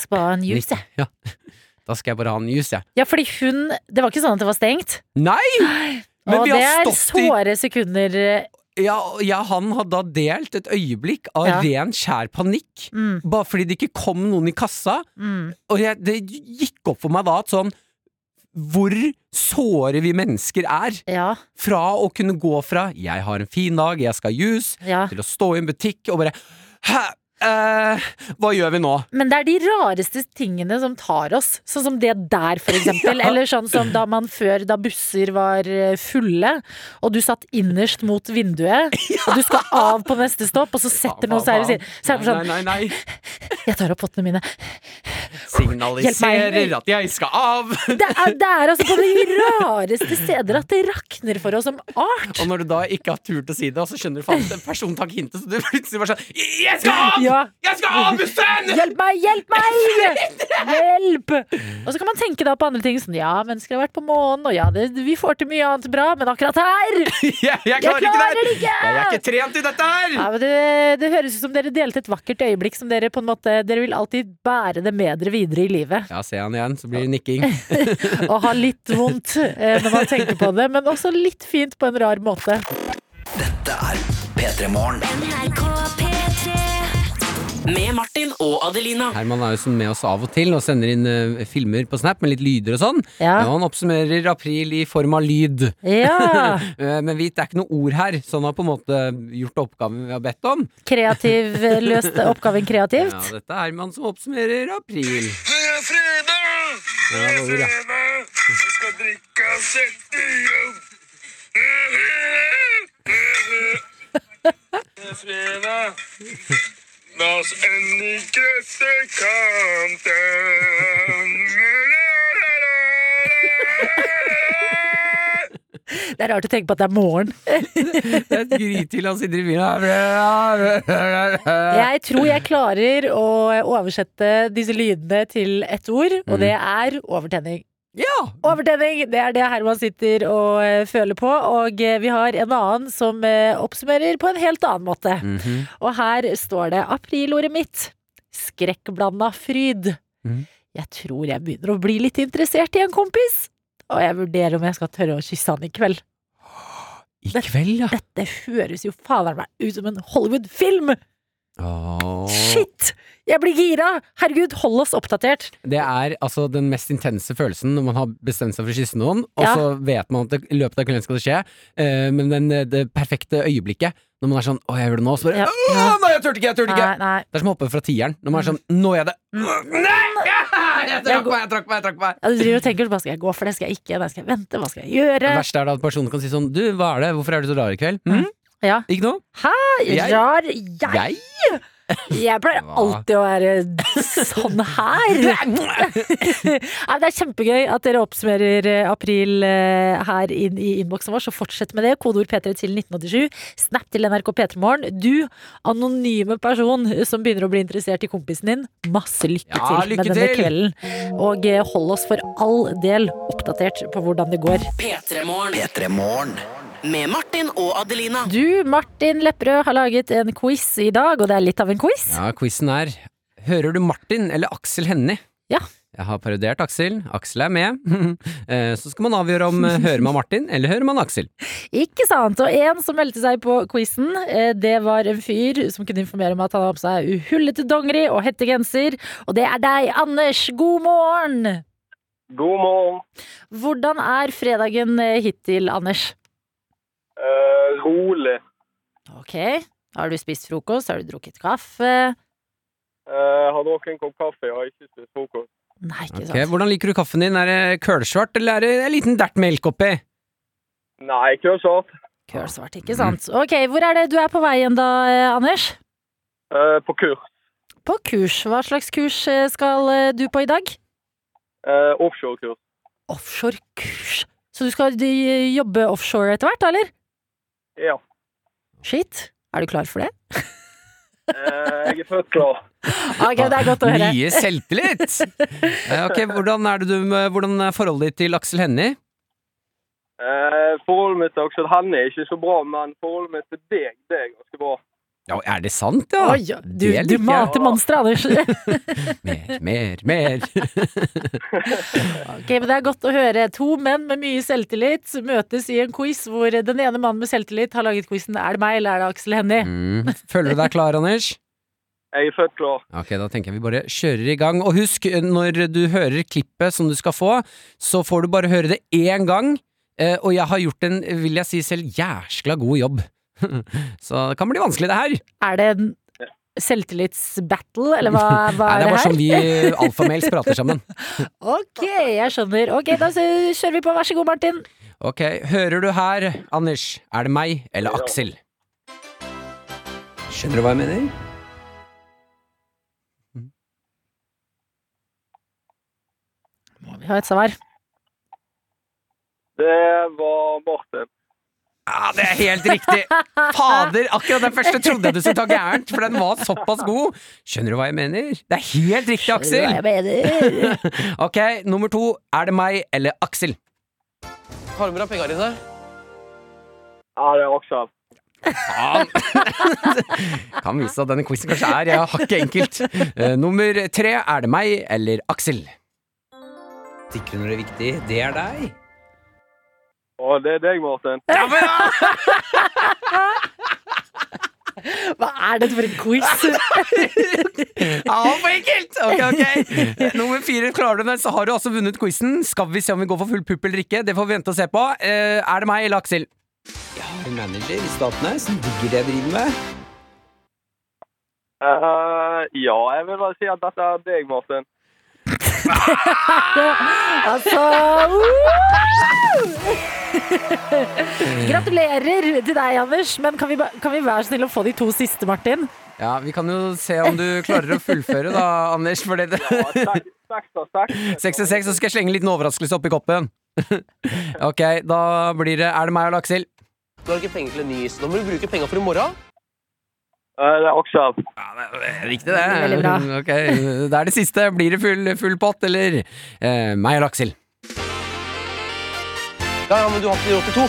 Jeg skal bare ha en juice, jeg. ja. Da skal jeg bare ha en juice, jeg. Ja, fordi hun Det var ikke sånn at det var stengt. Nei! Men og vi det har er stått i såre sekunder. ja, ja, han hadde da delt et øyeblikk av Ja. ren, skjær panikk. Mm, Bare fordi det ikke kom noen i kassa. mm. Og jeg, det gikk opp for meg da at sånn Hvor såre vi mennesker er. Ja, Fra å kunne gå fra 'jeg har en fin dag, jeg skal ha juice', ja. til å stå i en butikk og bare 'hæ, eh, hva gjør vi nå'? Men det er de rareste tingene som tar oss. Sånn som det der, for eksempel. Ja. Eller sånn som da man før, da busser var eh, fulle, og du satt innerst mot vinduet, og du skal av på neste stopp, og så setter noen seg ved siden. Så sånn Nei, nei, nei. Jeg tar opp pottene mine. Signaliserer at jeg skal av. Det er, det er altså på de rareste steder at det rakner for oss som art. Og når du da ikke har turt å si det, og så skjønner du faen personen tar hintet, så du plutselig bare sånn 'Jeg skal av! Ja. Jeg skal av bussen!' Hjelp meg, hjelp meg! Hjelp! Og så kan man tenke da på andre ting Sånn, ja, mennesker har vært på månen, og ja, det, vi får til mye annet bra, men akkurat her Jeg, jeg klarer ikke klarer det! det ikke! Jeg er ikke trent i dette her! ja, men det, det høres ut som dere delte et vakkert øyeblikk som dere på en måte Dere vil alltid bære det med dere videre i livet. Ja, ser han igjen, så blir det nikking. Og ha litt vondt eh, når man tenker på det, men også litt fint på en rar måte. Dette er P3 Morgen. NRK P3 Med Martin og Adelina. Herman er jo sånn med oss av og til og sender inn uh, filmer på Snap med litt lyder og sånn. Ja. Og han oppsummerer april i form av lyd. Ja. Eh, Men vit, det er ikke noe ord her, så han har på en måte gjort oppgaven vi har bedt om. Kreativ, løst oppgaven kreativt. Ja, dette er Herman som oppsummerer april. Fredag! Ja, det er. Fredag! Jeg skal drikke og sette i jobb. Det er fredag. La oss endelig grøftekanten. Det er rart å tenke på at det er morgen. Det er et grythyll han sitter i bilen Jeg tror jeg klarer å oversette disse lydene til ett ord, og det er overtenning. Ja! Overtenning, det er det Herman sitter og uh, føler på. Og uh, vi har en annen som uh, oppsummerer på en helt annen måte. Mhm. Og her står det aprilordet mitt. Skrekkblanda fryd. Mm. Jeg tror jeg begynner å bli litt interessert i en kompis. Og jeg vurderer om jeg skal tørre å kysse han i kveld. I kveld, ja. Dette høres jo fader meg ut som en Hollywood-film! Oh. Shit! Jeg blir gira! Herregud, hold oss oppdatert. Det er altså den mest intense følelsen når man har bestemt seg for å kysse noen, og Ja. så vet man at det, i løpet av kvelden skal det skje, uh, men den, det perfekte øyeblikket når man er sånn 'Å, jeg gjør det nå', så bare Ja. «Åh, Nei, jeg turte ikke! Jeg turte ikke! Nei, nei. Det er som å hoppe fra tieren. Når man er sånn 'Nå gjør jeg det'. Nei! Jeg trakk meg, jeg trakk meg, jeg trakk meg. Ja, du driver og tenker hva skal jeg gå for, det skal jeg ikke, det skal jeg vente, hva skal jeg gjøre? Det verste er da at personen kan si sånn 'Du, hva er det? Hvorfor er du så rar i kveld?' Mm? Ja. Ikke noe? Jeg- Rar jeg? Jeg? Jeg pleier Hva? alltid å være sånn her. Nei, det er kjempegøy at dere oppsummerer eh, april eh, her inn i innboksen vår, så fortsett med det. Kodeord P3 til 1987. Snap til NRK P3morgen. Du, anonyme person som begynner å bli interessert i kompisen din, masse lykke Ja, til lykke med denne til! kvelden. Og eh, hold oss for all del oppdatert på hvordan det går. P3 P3 Morgen. Med Martin og Adelina. Du, Martin Lepperød, har laget en quiz i dag, og det er litt av en quiz. Ja, quizen er Hører du Martin eller Aksel Hennie? Ja. Jeg har parodiert Aksel. Aksel er med. Eh, Så skal man avgjøre om eh, hører man Martin eller hører man Aksel. Ikke sant? Og en som meldte seg på quizen, eh, det var en fyr som kunne informere om at han har på seg uhullete dongeri og hettegenser. Og det er deg, Anders. God morgen! God morgen. Hvordan er fredagen hittil, Anders? Eh, rolig. Ok. Har du spist frokost? Har du drukket kaffe? Uh, har drukket en kopp kaffe. Jeg har ikke spist frokost. Nei, ikke Ok, Okay, Hvordan liker du kaffen din? Er det kølsvart, eller er det en liten dert melk oppi? Nei, kølsvart. Kølsvart, ikke sant. Ok, hvor er det du er på vei igjen da, eh, Anders? Uh, på kurs. På kurs. Hva slags kurs skal du på i dag? Eh, Offshorekurs. Offshore-kurs. Så du skal jobbe offshore etter hvert, eller? Ja. Shit. Er du klar for det? Eh, jeg er født klar. Ok, det er godt å høre. Mye selvtillit! Eh, ok, hvordan er, det du, med- hvordan er forholdet ditt til Aksel Hennie? Eh, forholdet mitt til Aksel Hennie er ikke så bra, men forholdet mitt til deg, det er ganske bra. Ja, er det sant, ja? Oi, du, Det du mater monstre, Anders. Mer, mer, mer. ok, men Det er godt å høre. To menn med mye selvtillit møtes i en quiz hvor den ene mannen med selvtillit har laget quizen Er det meg, eller er det Aksel Hennie? Mm. Føler du deg klar, Anders? Jeg er født klar. Ok, da tenker jeg vi bare kjører i gang. Og husk, når du hører klippet som du skal få, så får du bare høre det én gang. Eh, Og jeg har gjort en, vil jeg si selv, jæskla god jobb. Så det kan bli vanskelig, det her. Er det en selvtillitsbattle, eller hva, hva Nei, er det er det bare sånn vi alfamels prater sammen. Ok, jeg skjønner. Ok, Da så kjører vi på. Vær så god, Martin. Ok, hører du her, Anders? Er det meg eller Aksel? Skjønner du hva jeg mener? Må vi ha et svar? Det var Martin. Ja, det er helt riktig! Fader, akkurat den første trodde jeg du skulle ta gærent, for den var såpass god. Skjønner du hva jeg mener? Det er helt riktig, Aksel! Hva jeg mener. Ok, nummer to. Er det meg eller Aksel? Har du med deg penga dine? Ja, det er også. Faen! kan vise at denne quizen kanskje er ja, hakket enkelt. Uh, nummer tre, er det meg eller Aksel? Sikre når det er viktig, det er deg. Og det er deg, Martin. Hva er dette for en quiz? Ja, for enkelt! Ok, ok. Nummer fire, klarer du den, så har du også vunnet quizen. Skal vi se om vi går for full pupp eller ikke? Det får vi vente og se på. Eh, er det meg eller Aksel? Jeg har en manager i Statene som digger det jeg driver med. Eh, ja, jeg vil bare si at dette er deg, Martin. altså Gratulerer til deg, Anders. Men kan vi, kan vi være snill å få de to siste, Martin? Ja, Vi kan jo se om du klarer å fullføre, da, Anders. For det, seks- og seks, så skal jeg slenge en liten overraskelse oppi koppen. ok, da blir det Er det meg eller Aksel? Du har ikke penger til en ny is. Nå må du bruke penger for i morgen. Eh, det er Aksel. Ja, det er Riktig, det. Veldig bra. Okay. Det er det siste. Blir det full, full pott, eller eh, meg eller Aksel? Ja, ja, men du har ikke råd til to.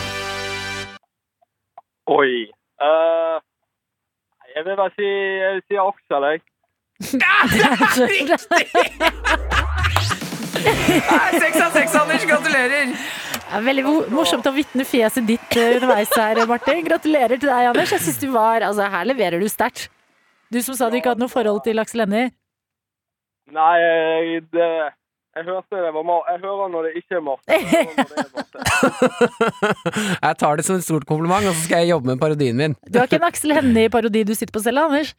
Oi. Uh, jeg vil bare si, jeg vil si Aksel, jeg. Nei, Seks av seks, Anders! Gratulerer! Er veldig morsomt å vitne fjeset ditt eh, underveis her, Martin. Gratulerer til deg, Anders. Jeg synes du var, altså Her leverer du sterkt. Du som sa du ikke hadde noe forhold til Aksel Hennie. Nei, jeg, det, jeg hørte det var Mar Jeg hører når det ikke er Martin. Jeg. Jeg tar det som et stort kompliment, og så skal jeg jobbe med parodien min. Du har ikke en Aksel Hennie-parodi du sitter på selv, Anders?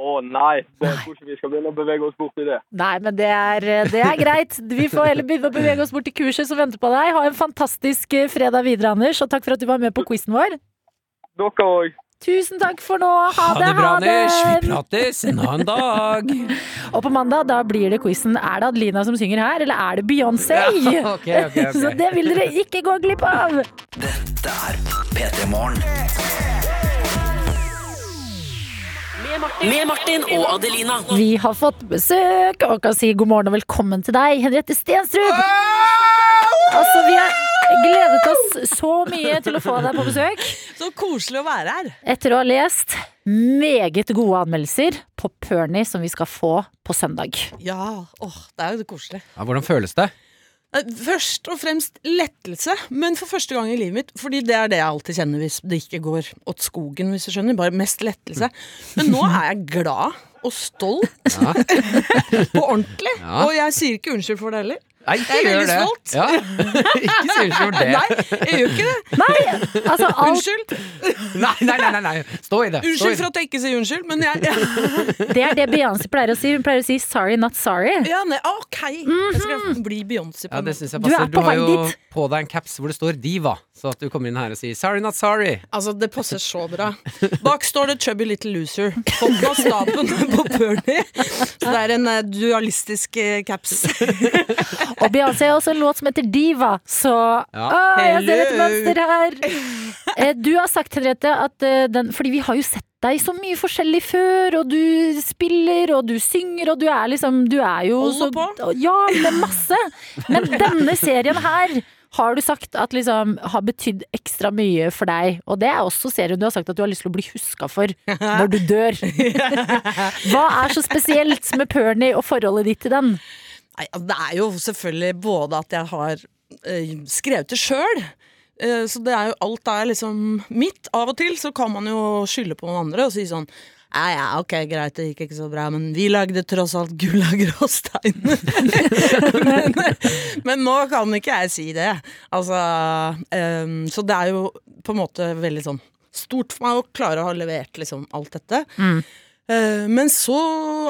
Å nei, det, er ikke vi skal begynne å bevege oss bort i det. Nei, men det er, det er greit. Vi får heller begynne å bevege oss bort til kurset som venter på deg. Ha en fantastisk eh, fredag videre, Anders, og takk for at du var med på quizen vår. Dere òg. Tusen takk for nå. Ha, Ha det bra, Anders! Vi prates en annen dag! Og på mandag da blir det quizen Er det Adelina som synger her, eller er det Beyoncé? Ja, okay, okay, okay. Så det vil dere ikke gå glipp av. Dette er P3 Morgen. Med Martin og Adelina. Vi har fått besøk og kan si god morgen og velkommen til deg, Henriette Stenstrup. Altså, vi har gledet oss så mye til å få deg på besøk. Så koselig å være her. Etter å ha lest meget gode anmeldelser på Pernie som vi skal få på søndag. Ja, åh, det er jo koselig. Ja, hvordan føles det? Eh, Først og fremst lettelse, men for første gang i livet mitt. Fordi det er det jeg alltid kjenner hvis det ikke går åt skogen, hvis du skjønner. Bare mest lettelse. Men nå er jeg glad og stolt. på ordentlig. Ja. Og jeg sier ikke unnskyld for det heller. Nei, Jeg gjør det. stolt. Ja. ikke si unnskyld for det. Nei, jeg gjør ikke det. Nei, altså alt Unnskyld. Nei, nei, nei, nei, nei. Stå i det. Stå i Unnskyld det. for at jeg ikke sier unnskyld, men jeg, Det er det Beyoncé pleier å si. Hun pleier å si 'sorry, not sorry'. Ja, nei, ok. Jeg skal bli Beyoncé på Ja, det jeg Du er på vei dit. Du har jo dit. på deg en caps hvor det står Diva, så at du kommer inn her og sier 'sorry, not sorry'. Altså, det passer så bra. Bak står det 'Chubby Little Loser'. Folk har staben på Pernie. Så det er en uh, dualistisk uh, caps. Og Beyoncé har også en låt som heter Diva, så Ja. Å, jeg ser et mønster her. Eh, Du har sagt, Henriette, at uh, den Fordi vi har jo sett deg så mye forskjellig før, og du spiller, og du synger, og du er liksom Du er jo Holder så på. Ja, med masse. Men denne serien her har du sagt at liksom har betydd ekstra mye for deg. Og det er også serien du har sagt at du har lyst til å bli huska for når du dør. Hva er så spesielt med Pernie og forholdet ditt til den? Nei, altså, det er jo selvfølgelig både at jeg har øh, skrevet det sjøl. Eh, så det er jo alt er liksom mitt. Av og til så kan man jo skylde på noen andre og si sånn ja, ja, ok, greit, det gikk ikke så bra, men vi lagde tross alt gull av gråstein. men, men nå kan ikke jeg si det. Altså um, Så det er jo på en måte veldig sånn stort for meg å klare å ha levert liksom alt dette. Mm. Men så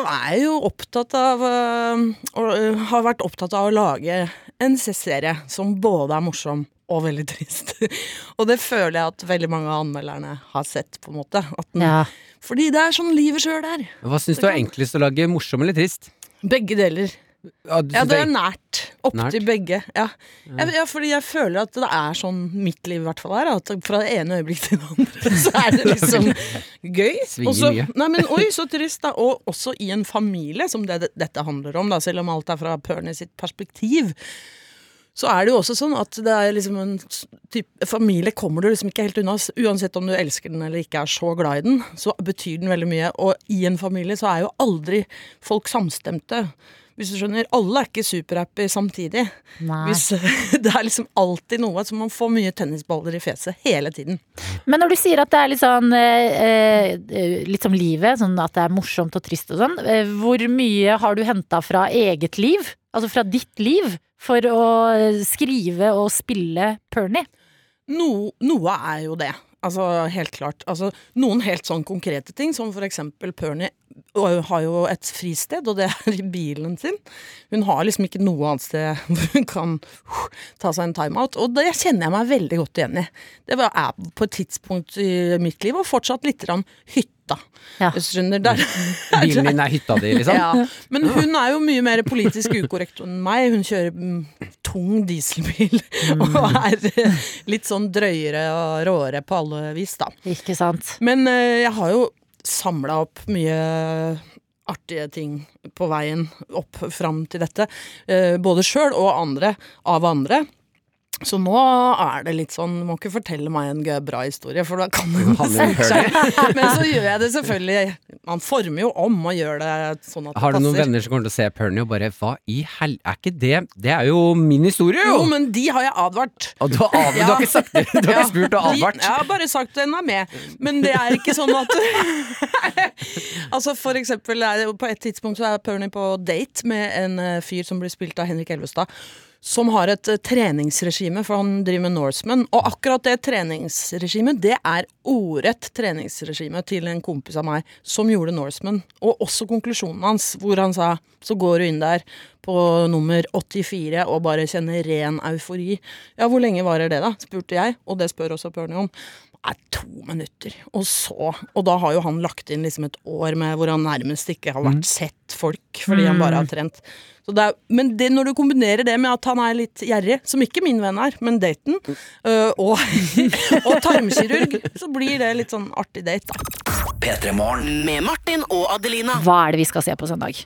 er jeg jo opptatt av eh, og, eh, Har vært opptatt av å lage en serie som både er morsom og veldig trist. og det føler jeg at veldig mange av anmelderne har sett, på en måte. At den, Ja. Fordi det er sånn livet sjøl er. Hva syns du er enklest å lage, morsom eller trist? Begge deler. Ja, du Ja, det er nært. Opp Nært? til begge. Ja. Ja. ja, fordi jeg føler at det er sånn mitt liv i hvert fall er. At fra det ene øyeblikk til det andre, så er det liksom gøy. Svinger Og så- mye. Nei, men oi, så trist, da. Og også i en familie, som det, dette handler om, da, selv om alt er fra Pernie sitt perspektiv. så er det jo også sånn at det er liksom en type familie kommer du liksom ikke helt unna. Uansett om du elsker den eller ikke er så glad i den, så betyr den veldig mye. Og i en familie så er jo aldri folk samstemte. Hvis du skjønner, Alle er ikke superhappy samtidig. Hvis, det er liksom alltid noe, så man får mye tennisballer i fjeset hele tiden. Men når du sier at det er litt sånn eh, eh, Litt som livet, sånn at det er morsomt og trist og sånn, eh, hvor mye har du henta fra eget liv? Altså fra ditt liv? For å skrive og spille Pernie? No, noe er jo det. Altså, helt klart. Altså, noen helt sånn konkrete ting, som for eksempel Pernie har jo et fristed, og det er i bilen sin. Hun har liksom ikke noe annet sted hvor hun kan uh, ta seg en timeout, og det kjenner jeg meg veldig godt igjen i. Det er på et tidspunkt i mitt liv, og fortsatt litt grann hytta. Ja. Skjønner. Der, Bilen din er hytta di, liksom? ja, men hun er jo mye mer politisk ukorrekt enn meg. Hun kjører mm, tung dieselbil og er eh, litt sånn drøyere og råere på alle vis, da. Ikke sant? Men eh, jeg har jo samla opp mye artige ting på veien opp fram til dette. eh, både sjøl og andre av andre. Så nå er det litt sånn Må ikke fortelle meg en bra historie, for da kan du sette seg. Men så gjør jeg det selvfølgelig. Man former jo om og gjør det sånn at det passer. Har du noen venner som kommer til å se Pernie og bare Hva i hel... Er ikke det Det er jo min historie, jo! Jo, men de har jeg advart. Og du har, av, du har ikke sagt det, du har ikke spurt og advart. De, jeg har bare sagt den er med. Men det er ikke sånn at Altså For eksempel på et tidspunkt så er Pernie på date med en eh, fyr som blir spilt av Henrik Elvestad. Som har et eh, treningsregime, for han driver med Norseman. Og akkurat det treningsregimet, det er ordrett treningsregime til en kompis av meg som gjorde Norseman. Og også konklusjonen hans, hvor han sa så går du inn der på nummer 84 og bare kjenner ren eufori. Ja, hvor lenge varer det, da? spurte jeg, og det spør også Pernie om. Nei, to minutter. Og så Og da har jo han lagt inn liksom et år med hvor han nærmest ikke har vært sett folk fordi han bare har trent. Så det er, men det, når du kombinerer det med at han er litt gjerrig, som ikke min venn er, men daten, øh, og, og tarmkirurg, så blir det litt sånn artig date, da. Med Martin og Adelina. Hva er det vi skal se på søndag?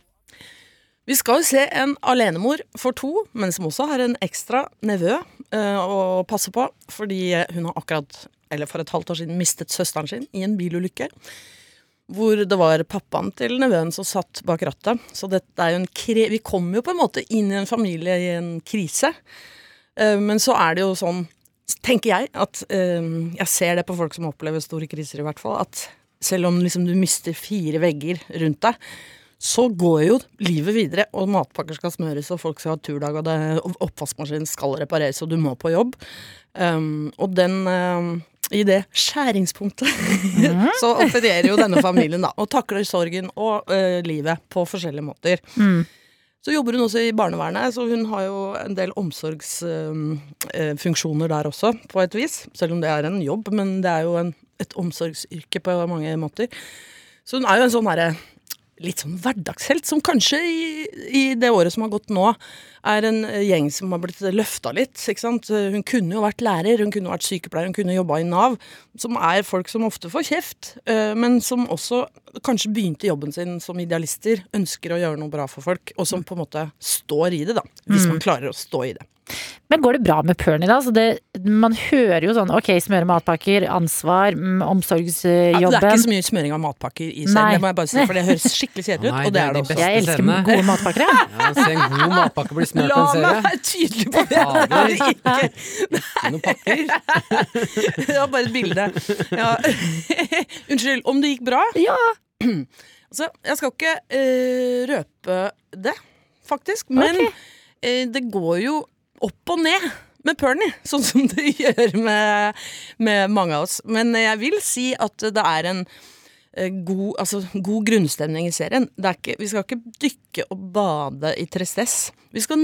Vi skal jo se en alenemor for to, men som også har en ekstra nevø øh, å passe på, fordi hun har akkurat, eller for et halvt år siden, mistet søsteren sin i en bilulykke. Hvor det var pappaen til nevøen som satt bak rattet. Så det er jo en kre vi kommer jo på en måte inn i en familie i en krise. Eh, Men så er det jo sånn, tenker jeg, at eh, jeg ser det på folk som opplever store kriser, i hvert fall, at selv om liksom du mister fire vegger rundt deg, så går jo livet videre, og matpakker skal smøres, og folk skal ha turdag, og, og oppvaskmaskinen skal repareres, og du må på jobb. Um, og den um, I det skjæringspunktet så opererer jo denne familien, da, og takler sorgen og uh, livet på forskjellige måter. Så jobber hun også i barnevernet, så hun har jo en del omsorgsfunksjoner der også, på et vis. Selv om det er en jobb, men det er jo en, et omsorgsyrke på mange måter. Så hun er jo en sånn herre litt sånn hverdagshelt, som kanskje i, i det året som har gått nå, er en gjeng som har blitt løfta litt. ikke sant? Hun kunne jo vært lærer, hun kunne vært sykepleier, hun kunne jobba i Nav. Som er folk som ofte får kjeft, eh, men som også kanskje begynte jobben sin som idealister, ønsker å gjøre noe bra for folk, og som på en måte står i det, da. Hvis man klarer å stå i det. Men går det bra med Pernie, da? Så det, man hører jo sånn ok, smøre matpakker, ansvar, omsorgsjobben Ja, det er ikke så mye smøring av matpakker i seg, det må jeg bare si, for det høres skikkelig kjedelig ut, Nei, og det det det også. jeg elsker Scenene. gode matpakker, jeg. Ja, Se en god matpakke bli smurt på La meg være tydelig på det! Det er ikke. Noen pakker. Det var bare et bilde. Ja. Unnskyld, om det gikk bra? Ja. Altså, jeg skal ikke uh, røpe det, faktisk. Men eh, det går jo opp og ned med Pernie, sånn som det gjør med, med mange av oss. Men jeg vil si at det er en eh, god, altså, god grunnstemning i serien. Det er ikke, vi skal ikke dykke og bade i tristesse. Vi skal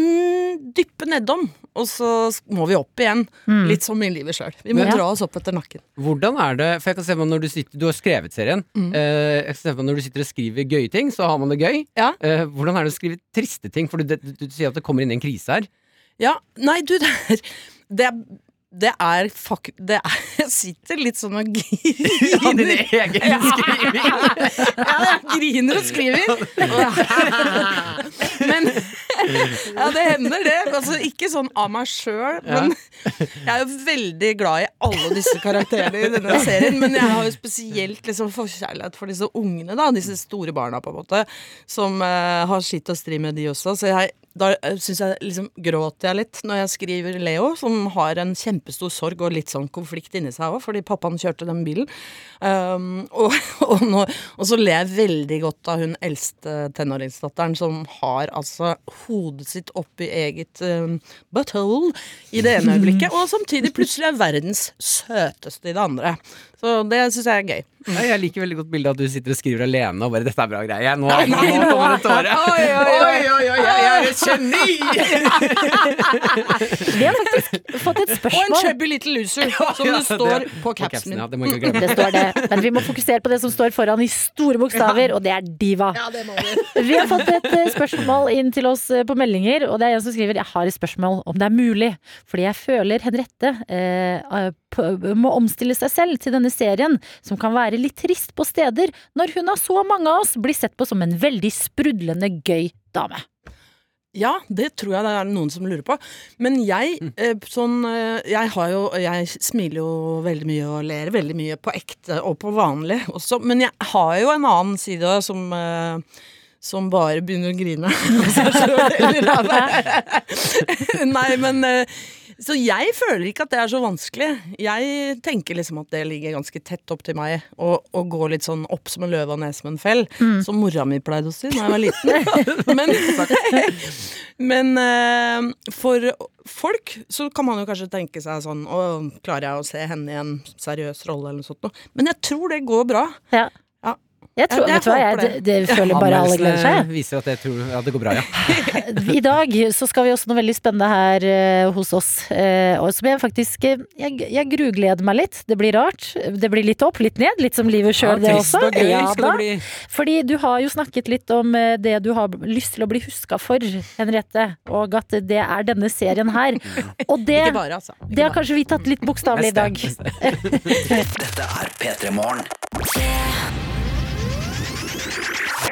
dyppe nedom, og så må vi opp igjen. Litt som i livet sjøl. Vi må Ja. dra oss opp etter nakken. Hvordan er det, for jeg kan se på når du sitter Du har skrevet serien. Eh, jeg kan se på når du sitter og skriver gøye ting, så har man det gøy. Ja. Eh, hvordan er det å skrive triste ting? For du, du, du, sier at det kommer inn en krise her. Ja, nei du, det er Det er, det er fuck Det er Jeg sitter litt sånn og griner. egen skriving! Ja, jeg griner og skriver. Men Ja, det hender det. Altså, ikke sånn av meg sjøl, men jeg er jo veldig glad i alle disse karakterene i denne serien. Men jeg har jo spesielt liksom forkjærlighet for disse ungene, da, disse store barna, på en måte, som uh, har sitt og stri med de også. Så jeg da uh, syns jeg liksom gråter jeg litt når jeg skriver Leo, som har en kjempestor sorg og litt sånn konflikt inni seg òg, fordi pappaen kjørte den bilen. Um, og, og, nå, og så ler jeg veldig godt av hun eldste tenåringsdatteren som har altså hodet sitt oppi eget um, butthole i det ene øyeblikket, og samtidig plutselig er verdens søteste i det andre. Så det syns jeg er gøy. Nei, Jeg liker veldig godt bildet av at du sitter og skriver alene og bare 'dette er bra greie'. Nå, Nei, nå nei, nå- kommer det tårer. Oi, oi, oi. oi, oi, jeg er et geni! Vi har faktisk fått et spørsmål. Og en chubby little loser, som det står på capsen min. Ja, det må ikke glemme. Det står det, men vi må fokusere på det som står foran i store bokstaver, og det er diva. Ja, det må vi. Vi har fått et eh, spørsmål inn til oss eh, på meldinger, og det er en som skriver Jeg har et spørsmål om det er mulig, fordi jeg føler Henriette eh, må omstille seg selv til denne serien, som kan være litt trist på steder, når hun av så mange av oss blir sett på som en veldig sprudlende gøy dame. Ja, det tror jeg det er noen som lurer på. Men jeg, eh, sånn eh, Jeg har jo Jeg smiler jo veldig mye og ler veldig mye på ekte og på vanlig også. Men jeg har jo en annen side som eh, som bare begynner å grine av Nei, men Så jeg føler ikke at det er så vanskelig. Jeg tenker liksom at det ligger ganske tett opp til meg å å gå litt sånn opp som en løve og ned som en fell, som mora mi pleide å si da jeg var liten. Men, men eh, for folk så kan man jo kanskje tenke seg sånn Å, klarer jeg å se henne i en seriøs rolle eller noe sånt noe? Men jeg tror det går bra. Ja. Ja. Jeg tror, Jeg- jeg vet hva, jeg, det, det. det føler bare alle gleder seg. Anmeldelsene viser at jeg tror ja, det går bra, ja. I dag så skal vi også noe veldig spennende her uh, hos oss. Uh, og som jeg faktisk eh, Jeg, jeg grugleder meg litt. Det blir rart. Det blir litt opp, litt ned. Litt som livet sjøl, det også. og gøy Ja da. det bli. Fordi du har jo snakket litt om eh, det du har lyst til å bli huska for, Henriette. Og at det er denne serien her. Og det, Ikke bare, altså. Ikke det har kanskje vi tatt litt bokstavelig i dag. Dette er P3 Morgen.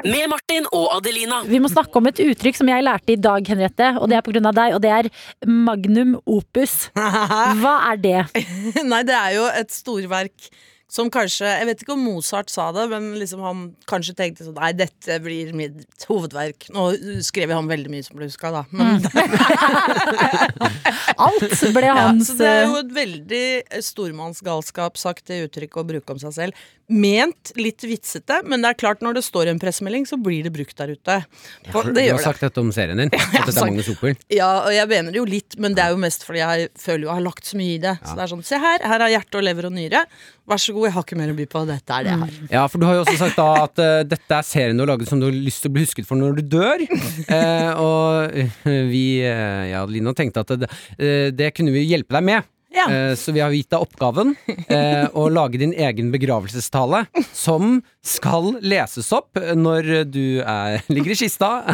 Med Martin og Adelina. Vi må snakke om et uttrykk som jeg lærte i dag, Henriette. Og det er på grunn av deg, og det er magnum opus. Hva er det? Nei, det er jo et storverk som kanskje Jeg vet ikke om Mozart sa det, men liksom han kanskje tenkte sånn Nei, dette blir mitt hovedverk. Nå skrev han veldig mye som ble huska, da. Men, Alt ble ja, hans så det er jo et veldig stormannsgalskapsaktig uttrykk å bruke om seg selv. Ment litt vitsete, men det er klart når det står i en pressemelding, så blir det brukt der ute. For Du det har det. sagt dette om serien din. At dette er Magnus Opel. Ja, og jeg mener det jo litt, men det er jo mest fordi jeg føler jo jeg har lagt så mye i det. Så det er sånn, se her, her er hjerte og lever og nyre. Vær så god, jeg har ikke mer å by på. Dette er det jeg har. Ja, for du har jo også sagt da at uh, dette er serien du har laget som du har lyst til å bli husket for når du dør. Uh, og eh, vi, uh, ja, Lina, tenkte at det, det kunne vi hjelpe deg med. Ja. Så vi har gitt deg oppgaven å lage din egen begravelsestale, som skal leses opp når du er, ligger i kista.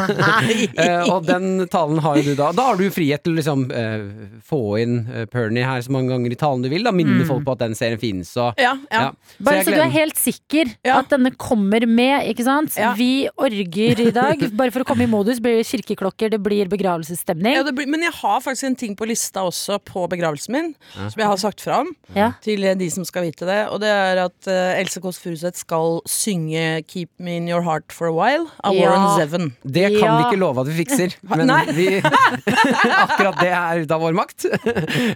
Eh, og den talen har jo du da. Da har du frihet til å liksom eh, få inn eh, Pernie her så mange ganger i talen du vil. Da minne folk på at den serien finnes. Og, Ja, ja. Ja. Bare så, så du er helt sikker Ja. at denne kommer med, ikke sant? Ja. Vi orger i dag. Bare for å komme i modus blir det kirkeklokker, det blir begravelsesstemning. Ja, det blir, men jeg har faktisk en ting på lista også på begravelsen min, som jeg har sagt fram Ja. til de som skal vite det. Og det er at Else Kåss Furuseth skal synge 'Keep Me In Your Heart For A While' av Ja. Warren Zevon. Det kan Ja. vi ikke love at vi fikser, men vi, akkurat det er ute av vår makt.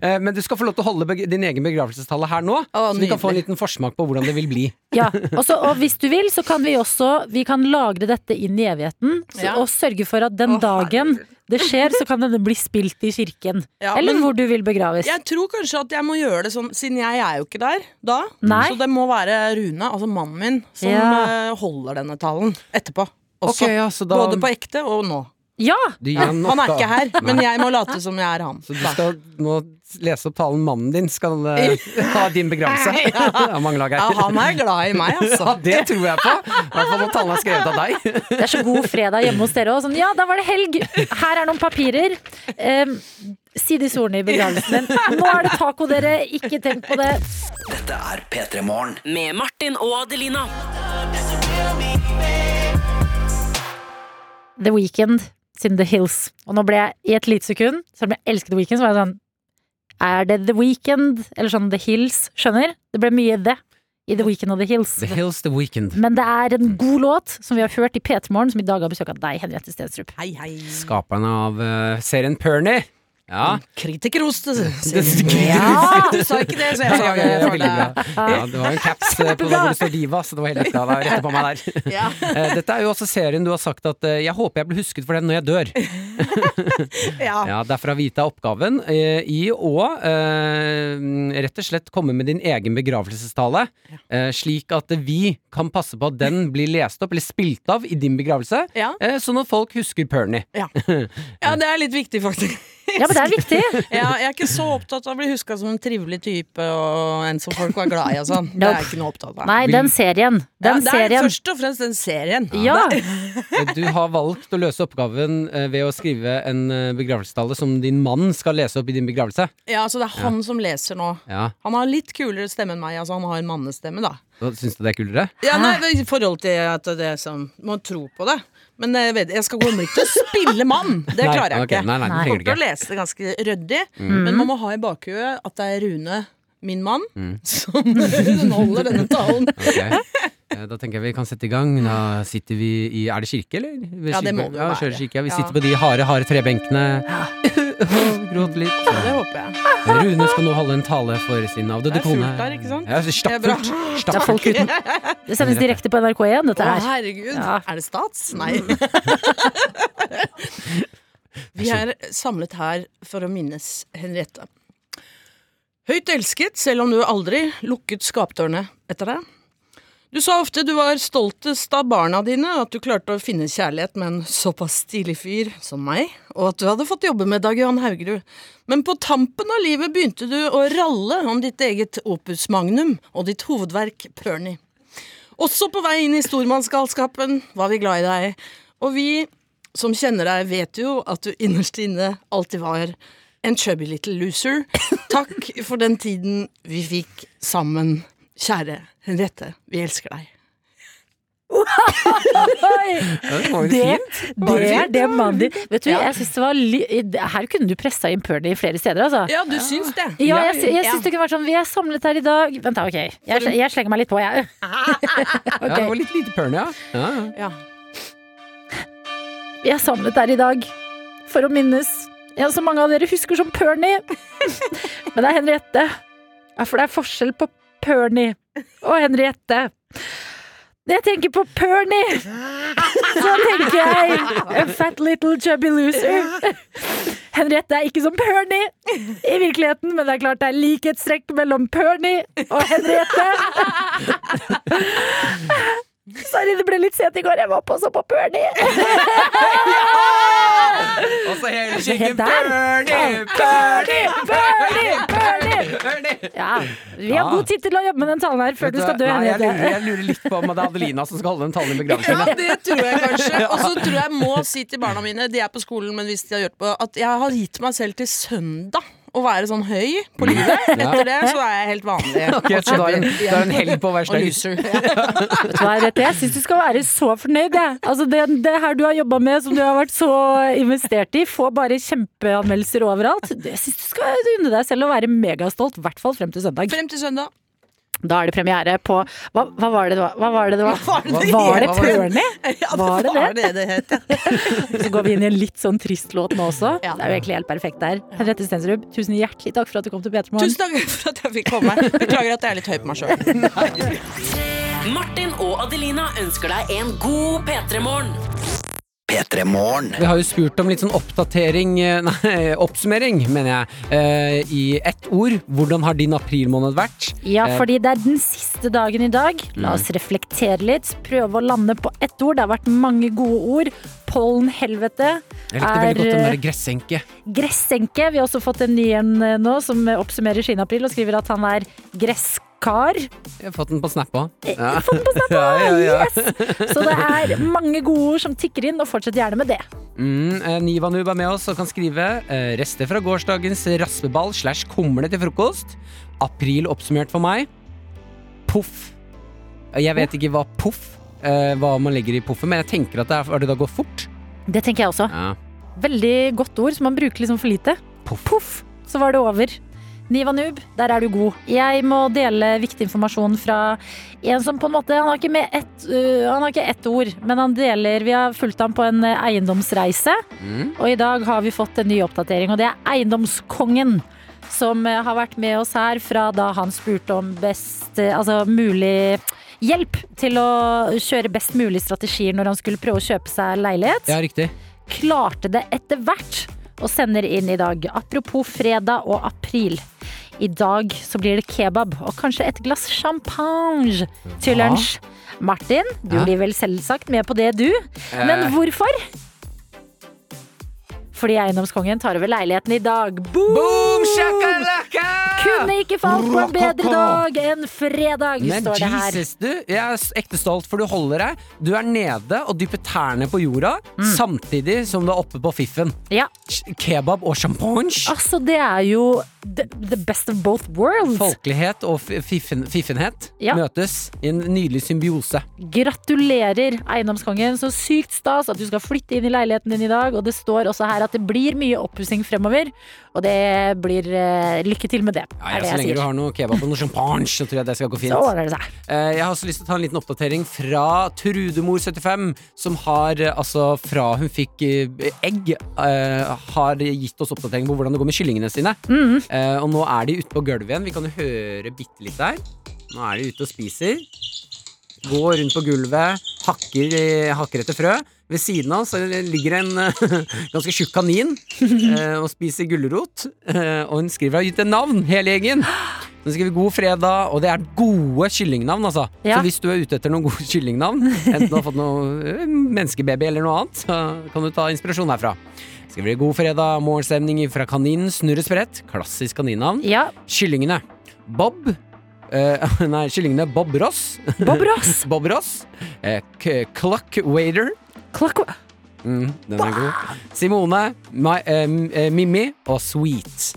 Eh, Men du skal få lov til å holde din egen begravelsestale her nå, Å, så vi kan få en liten forsmak på hvordan det vil bli. Ja, også, og hvis du vil, så kan vi også Vi kan lagre dette inn i evigheten så, Ja. og sørge for at den Å, dagen det skjer, så kan denne bli spilt i kirken. Ja, Eller men- hvor du vil begraves. Jeg tror kanskje at jeg må gjøre det sånn, siden jeg er jo ikke der da. Nei. Så det må være Rune, altså mannen min, som Ja. eh, holder denne talen etterpå. Også. okay, ja, da- Både på ekte og nå. Ja! Han er ikke her, men jeg må late som jeg er han. Så du skal nå lese opp talen mannen din skal uh, ha din begravelse. Ja. Ja, han er glad i meg, Ja, altså. det tror jeg på. I hvert fall når talen er skrevet av deg. Det er så god fredag hjemme hos dere òg. Sånn, ja, da var det helg. Her er noen papirer. Um, si de ordene i begravelsen din. Nå er det taco, dere. Ikke tenk på det. Dette er P3 Morgen. Med Martin og Adelina. The Weekend. Siden The Hills. Og nå ble jeg i et lite sekund, selv om jeg elsket The Weekend, så var jeg sånn Er det The Weekend eller sånn The Hills? Skjønner? Det ble mye det i The Weekend og The Hills. The Hills The Weekend. Men det er en god låt som vi har hørt i P3 Morgen, som i dag har besøk av deg, Henriette Stedstrup. Hei, hei. Skaperen av uh, serien Pernie. Ja. Kritikerost. Ja. Du sa ikke det, så jeg sa Ja, det ja, deg. Ja, det var en caps eh, på der hvor det står Diva, så det var helt rett. Ja, det var rett på meg der. Ja. Eh, Dette er jo også serien du har sagt at eh, jeg håper jeg blir husket for den når jeg dør. Ja. Ja, har Vita oppgaven i å rett og slett komme med din egen begravelsestale, slik at vi kan passe på at den blir lest opp eller spilt av i din begravelse, sånn at folk husker Pernie. Ja. ja, det er litt viktig, faktisk. Ja, men det er viktig. Ja, jeg er ikke så opptatt av å bli huska som en trivelig type og en som folk var glad i og sånn. Det er jeg ikke noe opptatt av. Nei, den serien. Ja, Den det er serien. først og fremst den serien. Ja. Du har valgt å løse oppgaven eh, ved å skrive en eh, begravelsestale som din mann skal lese opp i din begravelse. Ja, så det er han som leser nå. Ja, Han har litt kulere stemme enn meg, altså han har en mannestemme, da. Syns du det er kulere? Ja, nei, I forhold til at det er som Må tro på det. Men jeg, skal gå ikke til å spille mann! Det Nei, klarer jeg okay, ikke. Nei, nei, Jeg kommer til å lese det ganske ryddig, Mm. men man må ha i bakhuet at det er Rune, min mann, Mm. som holder denne talen. Ok. Eh, Da tenker jeg vi kan sette i gang. Da sitter vi i Er det kirke, eller? Ved Ja, det må kirke- det jo ja, være. kirke. Ja, vi Ja. sitter på de harde, harde trebenkene. Gråter litt. Ja, det håper jeg. Rune skal nå holde en tale for sin avdøde Det er kone. fullt der, ikke sant? Ja, stappfullt. Det er folk uten. Det sendes direkte på NRK1, dette Å, herregud. Ja. Er det stats? Nei. Vi er samlet her for å minnes Henriette. Høyt elsket, selv om du aldri lukket skapdørene etter deg. Du sa ofte du var stoltest av barna dine, at du klarte å finne kjærlighet med en såpass stilig fyr som meg, og at du hadde fått jobbe med Dag Johan Haugerud. Men på tampen av livet begynte du å ralle om ditt eget opus magnum og ditt hovedverk Pernie. Også på vei inn i stormannsgalskapen var vi glad i deg, og vi som kjenner deg, vet jo at du innerst inne alltid var en chubby little loser. Takk for den tiden vi fikk sammen. Kjære Henriette, vi elsker deg. Det Det, er det mannen din Vet du, jeg synes det var li Her kunne du pressa inn Pernie flere steder, altså. Ja, du syns det? Ja, jeg, sy- jeg syns det kunne vært sånn Vi er samlet her i dag Vent da, ok. Jeg, jeg slenger meg litt på, jeg. Ja, det var litt lite Pernie, ja. ja. ja. Ja. Vi er samlet her i dag for å minnes ja, så mange av dere husker som Pernie. Men det er Henriette. Ja, for det er forskjell på Pernie og Henriette. Når jeg tenker på Pernie, så tenker jeg a fat little chubby loser. Henriette er ikke som Pernie i virkeligheten, men det er klart det er likhetstrekk mellom Pernie og Henriette. Sorry, det ble litt sent i går. Jeg var på så på Pernie. Og så hele skyggen Bernie, Bernie, Bernie, Bernie! Ja, vi har Ja. god tid til å jobbe med den talen her før du skal dø, Nei, jeg lurer, jeg lurer litt på om det er Adelina som skal holde den talen i Ja, det tror jeg kanskje. Og så tror jeg jeg må si til barna mine, de er på skolen, men hvis de har gjort på, at jeg har gitt meg selv til søndag å være sånn høy på livet. Etter det så er jeg helt vanlig. Okay, så du har en, en helg på hver sted. støy. loser. Vet du hva? Jeg syns du skal være så fornøyd, jeg. Altså, det, det her du har jobba med, som du har vært så investert i, får bare kjempeanmeldelser overalt. Jeg syns du skal unne deg selv å være megastolt, i hvert fall frem til søndag. Frem til søndag. Da er det premiere på Hva, hva var det det var? Hva var det det var? Var det det Var det het? Pernie? Ja, Var det var det? det het. Så går vi inn i en litt sånn trist låt nå også. Ja. Det er jo egentlig helt perfekt der. Henriette Stensrud, tusen hjertelig takk for at du kom til P3 Morgen. Tusen takk for at jeg fikk komme. Beklager at jeg er litt høy på meg sjøl. Martin og Adelina ønsker deg en god P3-morgen. P3 Morgen. Vi har jo spurt om litt sånn oppdatering, eh, nei, oppsummering, mener jeg, eh, i ett ord. Hvordan har din aprilmåned vært? Ja, Eh, fordi det er den siste dagen i dag. La oss reflektere litt. Prøve å lande på ett ord. Det har vært mange gode ord. Pollenhelvete Jeg likte veldig godt den er der gressenke. gressenke. Vi har også fått en ny en nå som oppsummerer sin april og skriver at han er gresskar. Jeg har fått den på Snap òg. Ja. Fått den på snap, Ja, ja, ja. Yes! Så det er mange gode ord som tikker inn, og fortsett gjerne med det. Mm, eh, Nivanub er med oss og kan skrive eh, rester fra gårsdagens raspeball slash kumle til frokost. April oppsummert for meg. Poff. Jeg vet ikke hva poff eh, Hva man legger i poffen, men jeg tenker at det er fordi det da gått fort. Det tenker jeg også. Ja. Veldig godt ord som man bruker liksom for lite. Poff. Så var det over. Niva Noob, der er du god. Jeg må dele viktig informasjon fra en som på en måte Han har ikke, med ett, uh, han har ikke ett ord, men han deler Vi har fulgt ham på en øh, eiendomsreise, Mm. og i dag har vi fått en ny oppdatering, og det er Eiendomskongen. Som øh, har vært med oss her fra da han spurte om best Altså mulig hjelp til å kjøre best mulig strategier når han skulle prøve å kjøpe seg leilighet Ja, riktig. klarte det etter hvert og sender inn i dag. Apropos fredag og april. I dag så blir det kebab og kanskje et glass champagne til lunsj. Martin, du blir vel selvsagt med på det, du. Men Eh. hvorfor? Fordi eiendomskongen tar over leiligheten i dag. Boom! Boom, shakalaka! Kunne ikke falt på en bedre dag enn fredag, Men står det her. Jesus, du. Jeg er ekte stolt, for du holder deg. Du er nede og dypper tærne på jorda, Mm. samtidig som du er oppe på fiffen. Ja, Kebab og champagne. altså det er jo the, the best of both worlds. Folkelighet og fiffen, fiffenhet Ja. møtes i en nydelig symbiose. Gratulerer, eiendomskongen. Så sykt stas at du skal flytte inn i leiligheten din i dag. Og det står også her at det blir mye oppussing fremover. Og det blir uh, lykke til med det. Ja, ja, det så lenge du har noe kebab og noe champagne, så tror jeg det skal gå fint. Så det seg. Eh, Jeg har også lyst til å ta en liten oppdatering fra Trudemor75, som har eh, altså fra hun fikk egg, har gitt oss oppdatering på hvordan det går med kyllingene sine. Mhm. Eh, Og nå er de ute på gulvet igjen. Vi kan jo høre bitte litt der. Nå er de ute og spiser. Går rundt på gulvet, hakker, hakker etter frø. Ved siden av så ligger en eh, ganske tjukk kanin eh, og spiser gulrot. Eh, Og hun skriver har gitt en navn, hele gjengen. Hun skriver 'God fredag', og det er gode kyllingnavn, altså. Ja. Så hvis du er ute etter noen gode kyllingnavn, enten du har fått noe menneskebaby eller noe annet, så kan du ta inspirasjon herfra. Skriver 'God fredag', morgenstemning fra kaninen Snurre Sprett. Klassisk kaninnavn. Ja, Kyllingene Bob Uh, Nei, kyllingene Bob Ross. Bob Ross. Bob Ross. Uh, Cluck Wader. Klokk Mm, den er god. Simone, my, uh, eh, Mimmi og Sweet.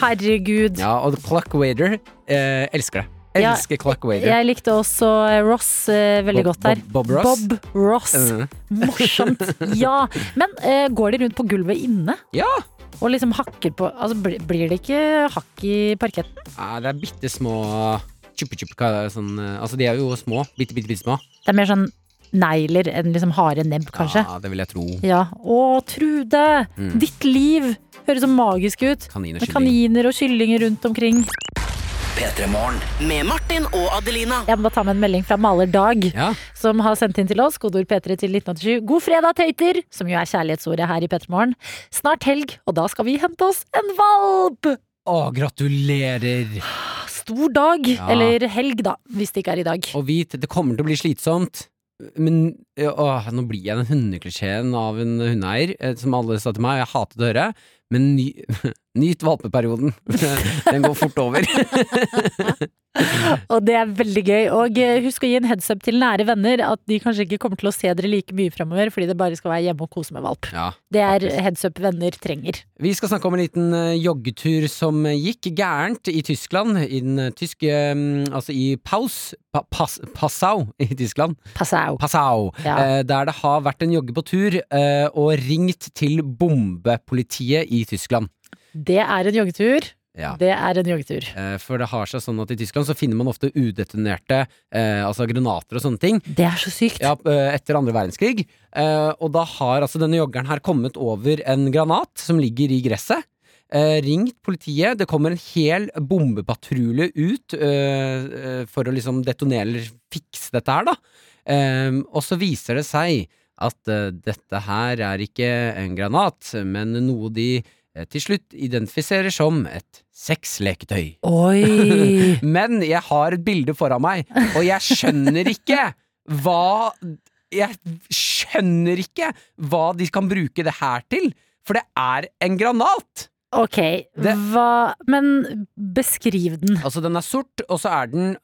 Herregud. Ja, og Cluck Wader eh, elsker det. Ja, Elsker. Jeg likte også eh, Ross eh, veldig Bob- godt her. Bob- Bob Ross? Bob Ross. Mm. Morsomt. Ja. Men eh, går de rundt på gulvet inne? ja! Og liksom hakker på Altså, Blir det ikke hakk i parketten? ja, det er bitte små er det, sånn, Altså, de er jo små. Bitte, bitte, bitte små. Det er mer sånn negler enn liksom harde nebb, kanskje. Ja, det vil jeg tro. Ja. Å, Trude! Mm. Ditt liv høres så magisk ut. Kanin Med kaniner og kyllinger rundt omkring. P3 Med Martin og Adelina. Jeg må bare ta med en melding fra Maler Dag, Ja. som har sendt inn til oss. Kodeord P3 til 1987. God fredag, tøyter! Som jo er kjærlighetsordet her i P3 Morgen. Snart helg, og da skal vi hente oss en valp! Å, gratulerer! Stor dag. Ja. Eller helg, da, hvis det ikke er i dag. Og vit, det kommer til å bli slitsomt. Men åh, nå blir jeg den hundeklisjeen av en hundeeier, eh, som alle sa til meg, og jeg hatet å høre. Men ny, nyt valpeperioden. Den går fort over. Og det er veldig gøy. Og eh, husk å gi en heads up til nære venner at de kanskje ikke kommer til å se dere like mye fremover, fordi det bare skal være hjemme og kose med valp. Ja, Det er headsup heads up venner trenger. Vi skal snakke om en liten eh, joggetur som gikk gærent i Tyskland. I den eh, tyske mm, Altså i Paus pa, pas, Passau i Tyskland. Passau. Passau. Ja. Der det har vært en jogge på tur og ringt til bombepolitiet i Tyskland. Det er en joggetur. Ja. Det er en joggetur. Eh, For det har seg sånn at i Tyskland så finner man ofte udetonerte eh, altså granater og sånne ting Det er så sykt. ja, eh, etter andre verdenskrig. Eh, og da har altså denne joggeren her kommet over en granat som ligger i gresset. Eh, ringt politiet. Det kommer en hel bombepatrulje ut for å liksom detonere eller fikse dette her, da. Eh, og så viser det seg at dette her er ikke en granat, men noe de til slutt identifiserer som et sexleketøy. Oi! Men jeg har et bilde foran meg, og jeg skjønner ikke hva Jeg skjønner ikke hva de kan bruke det her til, for det er en granat! Ok, Det- hva Men beskriv den. Altså, den er sort, og så er den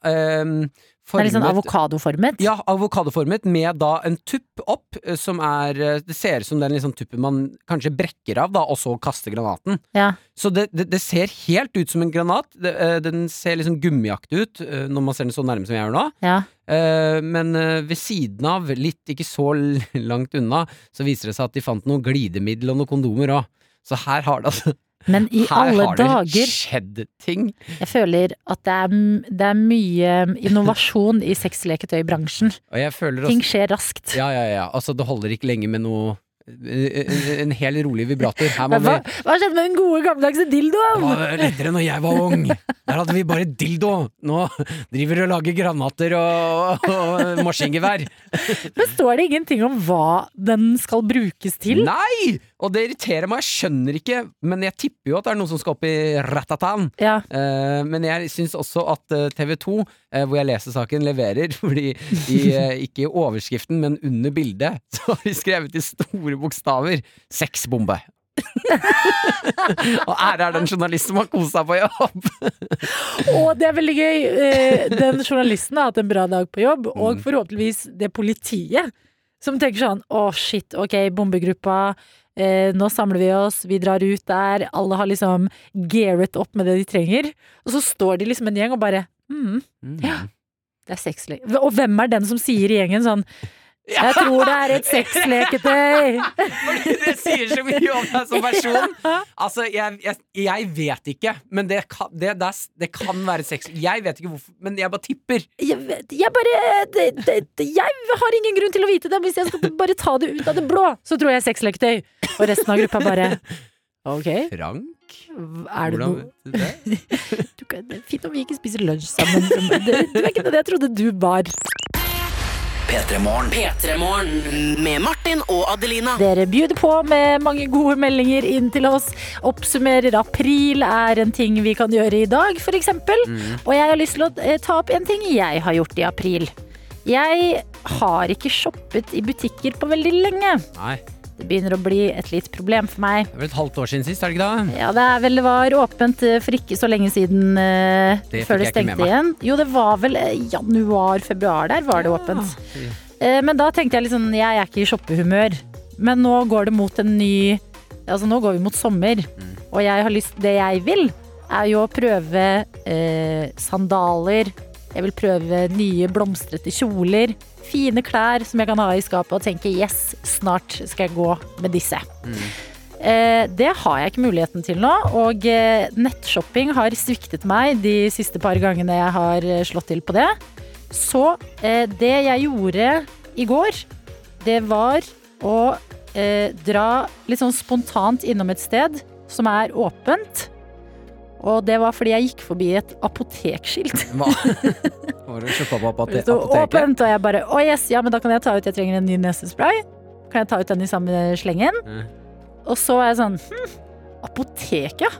øhm, det er litt sånn avokadoformet. Ja, avokadoformet med da en tupp opp, eh, som er eh, Det ser ut som den liksom tuppen man kanskje brekker av, da, og så kaster granaten. Ja. Så det, det, det ser helt ut som en granat. Det, eh, den ser liksom gummiaktig ut når man ser den så nærme som jeg gjør nå. Ja. Men ved siden av, litt ikke så langt unna, så viser det seg at de fant noe glidemiddel og noen kondomer òg. Så her har det altså Men i Her alle har det skjedd ting. Jeg føler at det er, det er mye innovasjon i sexleketøybransjen. Ting skjer raskt. Ja, ja, ja. Altså, det holder ikke lenge med noe En, hel rolig vibrator. Hva, hva skjedde med den gode gammeldagse Det dildoen? var lettere når jeg var ung. Der hadde vi bare dildo. Nå driver de og lager granater og, og maskingevær. Men står det ingenting om hva den skal brukes til? Nei! Og det irriterer meg, jeg skjønner ikke. Men jeg tipper jo at det er noen som skal opp i ratatan. Ja. Eh, men jeg syns også at TV 2, hvor jeg leser saken, leverer. Fordi i, eh, ikke i overskriften, men under bildet, så har de skrevet i store bokstaver 'sexbombe'. og ære er den journalist som har kost seg på jobb! Og det er veldig gøy. Eh, Den journalisten har hatt en bra dag på jobb, Mm. og forhåpentligvis det politiet. Som tenker sånn å shit, ok, bombegruppa. Eh, nå samler vi oss, vi drar ut der. Alle har liksom gearet opp med det de trenger. Og så står de liksom en gjeng og bare mm, ja, det er sexlek. Og hvem er den som sier i gjengen sånn jeg tror det er et sexleketøy! Fordi det sier så mye om deg som person. Altså, jeg, jeg, jeg vet ikke, men det kan, det, det, det kan være sex. Jeg vet ikke hvorfor, men jeg bare tipper. Jeg, vet- jeg bare det, det, det, Jeg har ingen grunn til å vite det. Hvis jeg skal bare ta det ut av det blå, så tror jeg sexleketøy. Og resten av gruppa bare Ok, Frank? er det Hvordan vet du det? du kan, Det er fint om vi ikke spiser lunsj sammen. Du, du er ikke det jeg trodde du var. P3 Morgen. P3morgen med Martin og Adelina. Dere bjuder på med mange gode meldinger inn til oss. Oppsummerer april er en ting vi kan gjøre i dag, f.eks. Og jeg har lyst til å eh, ta opp en ting jeg har gjort i april. Jeg har ikke shoppet i butikker på veldig lenge. Nei, Det begynner å bli et litt problem for meg. det er vel et halvt år siden sist, er det ikke da? Ja, det er vel det var åpent eh, for ikke så lenge siden uh, Det før det stengte igjen. Jo, det var vel eh, januar-februar der var det åpent. Uh, Men da tenkte jeg liksom, jeg er ikke i shoppehumør. Men nå går det mot en ny Altså nå går vi mot sommer, Mm. og jeg har lyst Det jeg vil, er jo å prøve sandaler. Jeg vil prøve nye blomstrete kjoler. Fine klær som jeg kan ha i skapet og tenke yes, snart skal jeg gå med disse. Eh, det har jeg ikke muligheten til nå, og eh, nettshopping har sviktet meg de siste par gangene jeg har eh, slått til på det. Så det jeg gjorde i går, det var å dra litt sånn spontant innom et sted som er åpent. Og det var fordi jeg gikk forbi et apotekskilt. Hva? Var det kjøpte på Det apoteket? åpent, og jeg bare å yes, ja, men da kan jeg ta ut Jeg trenger en ny nesespray. Kan jeg ta ut den i samme slengen? Mm. Og så var jeg sånn hm, apoteket, ja.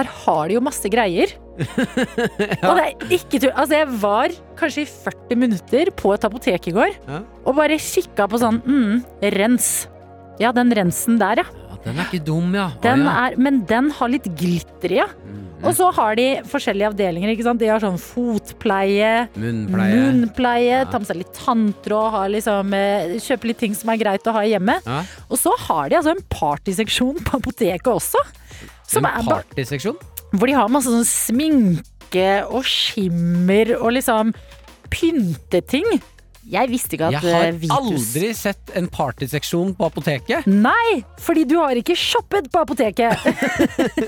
Her har de jo masse greier. Og det er ikke tull. Altså, jeg var kanskje i 40 minutter på et apotek i går Ja. og bare kikka på sånn mm, rens. Ja, den rensen der, ja. Ja, den er ikke dum, ja. Å, ja. er, men den har litt glitter i, ja. Mm. Og så har de forskjellige avdelinger. ikke sant? De har sånn fotpleie, Munnpleie. munnpleie, Ja. ta med seg litt tanntråd, liksom, eh, kjøpe litt ting som er greit å ha hjemme. Ja. Og så har de altså en partyseksjon på apoteket også. Som En er partyseksjon? hvor de har masse sånn sminke og skimmer og liksom pynteting. Jeg visste ikke at Jeg har eh, Vitus aldri sett en partyseksjon på apoteket. Nei, fordi du har ikke shoppet på apoteket.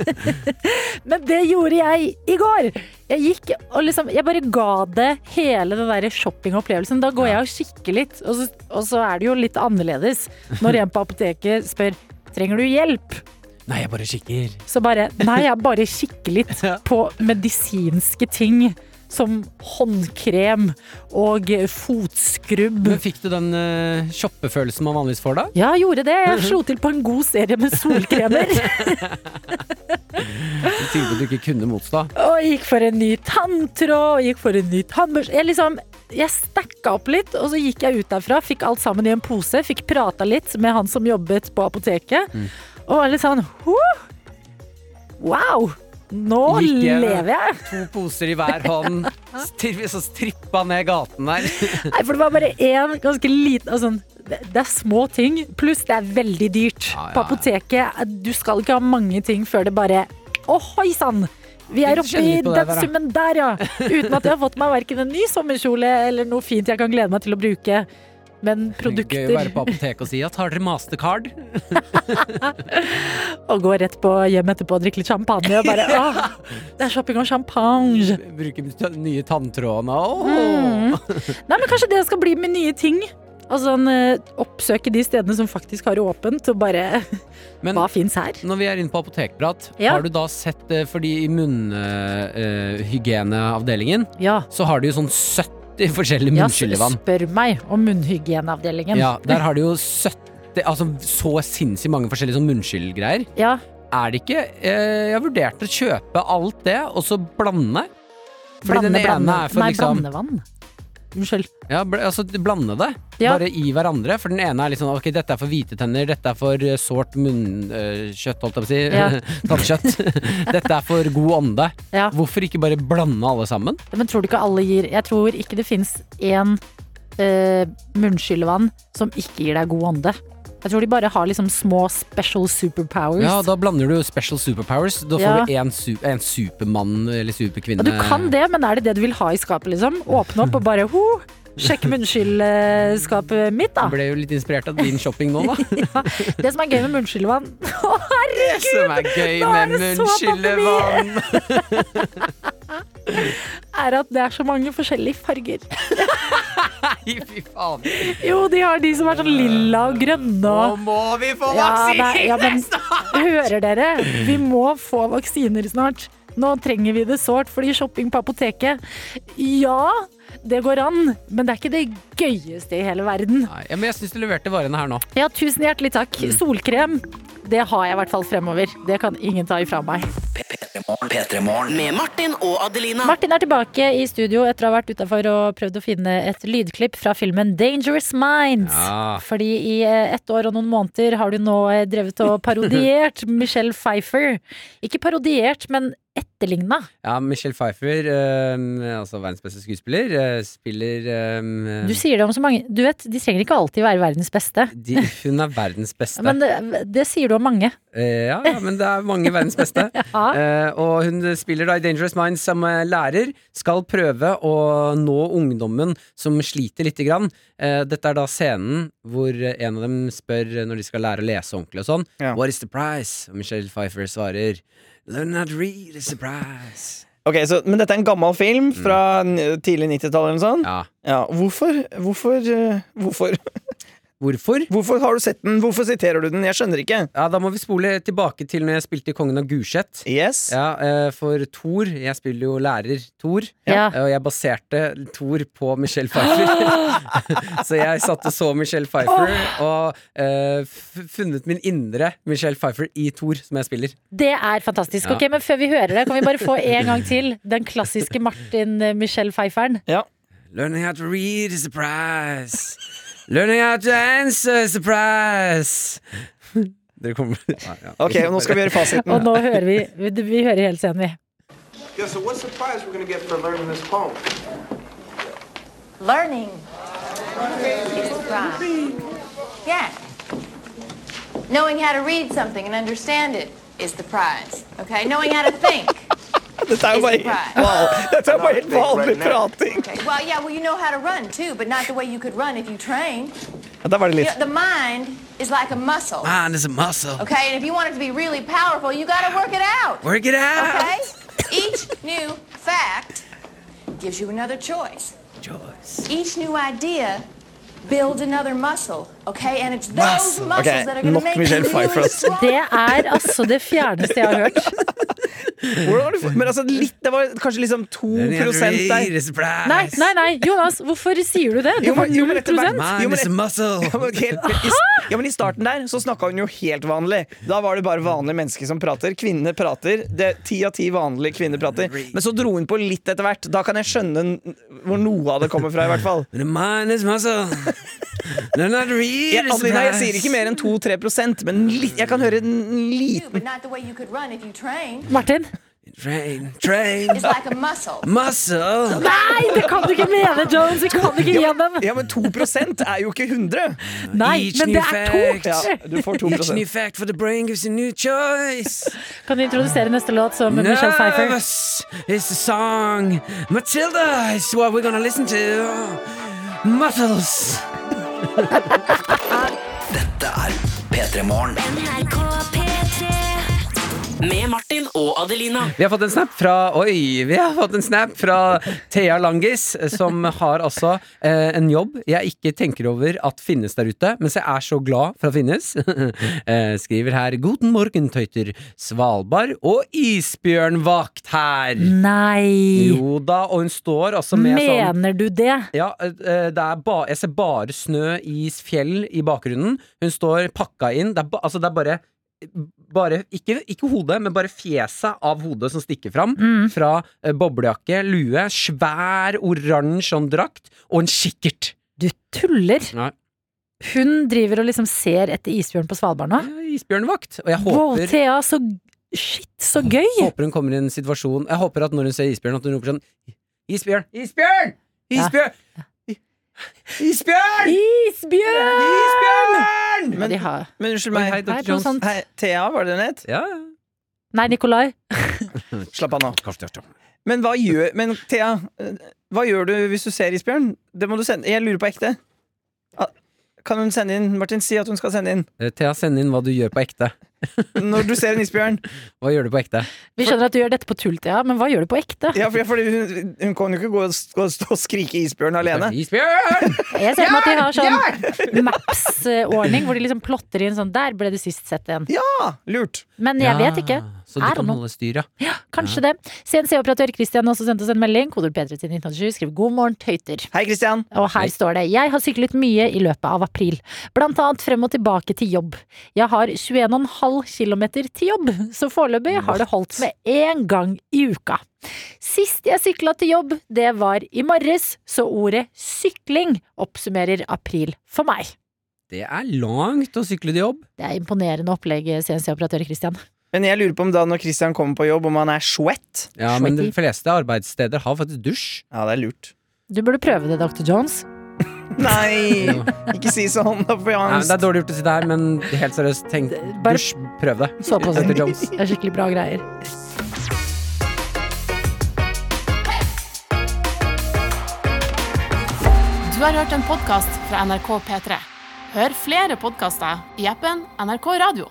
Men det gjorde jeg i går. Jeg gikk og liksom Jeg bare ga det hele den der shoppingopplevelsen. Da går jeg og kikker litt, og så, og så er det jo litt annerledes når en på apoteket spør Trenger du hjelp? Nei, jeg bare kikker. Så bare Nei, jeg bare kikker litt på medisinske ting. Som håndkrem og fotskrubb. Men fikk du den uh, shoppefølelsen man vanligvis får da? Ja, gjorde det. Jeg slo til på en god serie med solkremer. Et tilbud du ikke kunne motstå. Og gikk for en ny tanntråd, og gikk for en ny tannbørste. Jeg liksom jeg stacka opp litt, og så gikk jeg ut derfra. Fikk alt sammen i en pose. Fikk prata litt med han som jobbet på apoteket. Og var litt sånn «Huh! Wow! Nå Gikk jeg med lever jeg! To poser i hver hånd, stri- så strippa ned gaten der. Nei, for det var bare én ganske liten altså, det, det er små ting, pluss det er veldig dyrt. Ja, ja, På apoteket, du skal ikke ha mange ting før det bare Å, hoi sann! Vi er oppe kjenner i litt på det den der, da. summen der, ja. Uten at jeg har fått meg verken en ny sommerkjole eller noe fint jeg kan glede meg til å bruke. Men produkter Gøy å være på apoteket og si ja, tar dere mastercard? Og gå rett på hjem etterpå og drikke litt champagne og bare åh, det er shopping og champagne. Bruke de nye tanntrådene. Åh. Mm. Nei, men kanskje det skal bli med nye ting. Altså sånn, Oppsøke de stedene som faktisk har åpent, og bare Men Hva fins her? når vi er inne på apotekprat, Ja. har du da sett eh, Fordi i munnhygieneavdelingen Ja. så har de jo sånn 70 forskjellige ja spør meg om munnhygieneavdelingen. Ja, der har de jo 70 Altså så sinnssykt mange forskjellige sånn munnskyllgreier. Ja, Er det ikke eh, Jeg har vurdert å kjøpe alt det, og så blande. Fordi blande, den ene blande. er for Nei, liksom blandevann. Unnskyld. Ja, bl altså blande det. Ja. Bare i hverandre. For den ene er litt sånn ok, dette er for hvite tenner, dette er for eh, sårt munnkjøtt, holdt jeg på å si. Ja. Tannkjøtt. dette er for god ånde. Ja. Hvorfor ikke bare blande alle sammen? Men tror du ikke alle gir Jeg tror ikke det fins én uh, munnskyllevann som ikke gir deg god ånde. Jeg tror de bare har liksom små special superpowers. Ja, da blander du special superpowers. Da får Ja. du en, su supermann eller superkvinne. Ja, du kan det, men er det det du vil ha i skapet, liksom? Åpne opp og bare ho, sjekke munnskyllskapet mitt, da. Jeg ble jo litt inspirert av din shopping nå, da. Ja, det som er gøy med munnskyllevann Å, herregud! Som er gøy med det munnskyllevann. Er at det er så mange forskjellige farger. Nei, fy faen. Jo, de har de som er sånn lilla og grønne Nå må vi få Ja, vaksine nei, ja, men hører dere? Vi må få vaksiner snart. Nå trenger vi det sårt, fordi shopping på apoteket Ja, det går an, men det er ikke det gøyeste i hele verden. Nei, men jeg syns du leverte varene her nå. Ja, tusen hjertelig takk. Solkrem, det har jeg i hvert fall fremover. Det kan ingen ta ifra meg. Med Martin og Adelina. Martin er tilbake i studio etter å ha vært utafor og prøvd å finne et lydklipp fra filmen Dangerous Minds. Ja. Fordi i eh, ett år og noen måneder har du nå eh, drevet og parodiert Michelle Pfeiffer. Ikke parodiert, men etterligna. Ja, Michelle Pfeiffer, eh, altså verdens beste skuespiller, eh, spiller eh, Du sier det om så mange Du vet, de trenger ikke alltid være verdens beste. de, Hun er verdens beste. Men det, det sier du om mange. Eh, ja, ja, men det er mange verdens beste. Ja. Eh, og hun spiller da i Dangerous Minds som eh, lærer. Skal prøve å nå ungdommen som sliter lite grann. Eh, dette er da scenen hvor en av dem spør når de skal lære å lese ordentlig og sånn. Ja. What is the price? Og Michelle Pfeiffer svarer Learn not really surprised. is. Ok, så, Men dette er en gammel film fra n- tidlig 90-tall eller noe sånt? Ja. Ja, hvorfor? Hvorfor? eh, Hvorfor? Hvorfor? Hvorfor har du sett den? Hvorfor siterer du den? Jeg skjønner ikke. Ja, Da må vi spole tilbake til når jeg spilte Kongen av Gulset. Yes. Ja, eh, for Thor Jeg spiller jo lærer Thor. Ja. Og jeg baserte Thor på Michelle Pfeiffer. så jeg satt og så Michelle Pfeiffer og uh, funnet min indre Michelle Pfeiffer i Thor, som jeg spiller. Det er fantastisk. Ja. Ok, Men før vi hører det, kan vi bare få en gang til den klassiske Martin eh, Michelle Pfeifferen? Ja. Learning how to read is a prize. Learning how to answer is the prize. Dere kommer ja, ja. Ok, og nå skal vi gjøre fasiten. Og nå hører vi Vi, vi hører hele scenen, vi. Yeah, so what's the prize we're gonna get for learning this poem? Learning is the prize. Yeah. Knowing how to read something and understand it is the prize. Okay? Knowing how to think. Dette jo bare helt, wow. Dette er bare helt vanlig prating. Okay. Well, yeah, well, you know how to run too, but not the way you could run if you train. Ja, Der var det You know, the mind is like a muscle. Mind is a muscle. Okay? And if you want it to be really powerful, you got to work it out. Work it out. Okay? Each new fact gives you another choice. Choice. Each new idea builds another muscle, okay? And it's those muscles Ok, that are going nok make Michelle Pfeiffer, Det er altså det fjerneste jeg har hørt. Men altså, litt, det var kanskje liksom 2 Learning der. Nei, nei, nei, Jonas, hvorfor sier du det? Det var men- jo, men 0 etter hvert- Mind Jo, men is a det- muscle. Ja, men, i, ja, men I starten der så snakka hun jo helt vanlig. Da var det bare vanlige mennesker som prater. Kvinner prater. Det Ti av ti vanlige kvinner prater. Men så dro hun på litt etter hvert. Da kan jeg skjønne hvor noe av det kommer fra. i hvert fall The mind is muscle. Learn how to read jeg, Adelina, jeg sier ikke mer enn 2-3% men litt, jeg kan høre en liten not you you. Martin, train, train. It's like a muscle. Muscle. Nei, det kan du ikke mene, Jones! Vi kan ikke gi dem. Ja, men 2 er jo ikke 100! Nei, Each men det er to! Ja, du får 2 Each new fact for the brain gives a new choice. Kan du introdusere neste låt som Michelle Pfeiffer? Nervous is the song. Matilda is what we're gonna listen to. Muscles. Dette er P3 Morgen. Med Martin og Adelina. Vi har fått en snap fra Oi, vi har fått en snap fra Thea Langis, som har altså eh, en jobb jeg ikke tenker over at finnes der ute, mens jeg er så glad for at finnes. eh, skriver her 'Guten morgen, tøyter'. Svalbard og isbjørnvakt her. Nei! Jo da, og hun står altså med sånn Mener du det? Ja, eh, det er ba jeg ser bare snø, is, fjell i bakgrunnen. Hun står pakka inn. Det er, ba altså, det er bare bare, ikke, ikke hodet, men bare fjeset av hodet som stikker fram. Mm. Fra eh, boblejakke, lue, svær oransje sånn drakt og en kikkert. Du tuller! Nei. Hun driver og liksom ser etter isbjørn på Svalbard nå. Ja, Isbjørnvakt. Og jeg Wow, håper, Thea, så Shit, så gøy! håper hun kommer i en situasjon Jeg håper at når hun ser isbjørn, at hun roper sånn Isbjørn! Isbjørn! Isbjørn! Isbjørn! Isbjørn! Isbjørn! Ja, har Men unnskyld meg. hei, Hei, Dr. Jones. Hei, Thea, var det hun het? Ja. Nei, Nikolai. Slapp av nå. Men hva gjør Men Thea, eh, hva gjør du hvis du ser isbjørn? Det må du sende Jeg lurer på ekte. Ah, Kan hun sende inn? Martin, si at hun skal sende inn. Eh, Thea, send inn hva du gjør på ekte. Når du ser en isbjørn. Hva gjør du på ekte? Vi skjønner at du gjør dette på tull, Thea, men hva gjør du på ekte? Ja, for, fordi hun, hun kan jo ikke gå og, gå og stå og skrike isbjørn alene. Isbjørn! Jeg ser for meg at de har sånn Maps-ordning, hvor de liksom plotter inn sånn Der ble du sist sett en. Ja, lurt. Men jeg vet ikke. Så du Er kan holde styr, ja. Ja, kanskje det. CNC-operatør Christian har også sendt oss en melding. Kodord P3 til 1987. Skriver 'God morgen, tøyter'. Hei, Christian. Og her står det 'Jeg har syklet mye i løpet av april. Blant annet frem og tilbake til jobb. Jeg har 21,5 km til jobb, så foreløpig har det holdt med én gang i uka. Sist jeg sykla til jobb, det var i morges, så ordet sykling oppsummerer april for meg. Det er langt å sykle til jobb. Det er imponerende opplegg, CNC-operatør Christian. Men jeg lurer på om da når Christian kommer på jobb, om han er sweat? Ja, men de fleste arbeidssteder har faktisk dusj. Ja, det er lurt. Du burde prøve det, Dr. Jones. Nei! Ikke si sånn, da får jeg angst. det er dårlig gjort å si det her, men helt seriøst, tenk Bare- dusj. Prøv det. Så på Dr. Jones. Det er skikkelig bra greier. Du har hørt en podkast fra NRK P3. Hør flere podkaster i appen NRK Radio.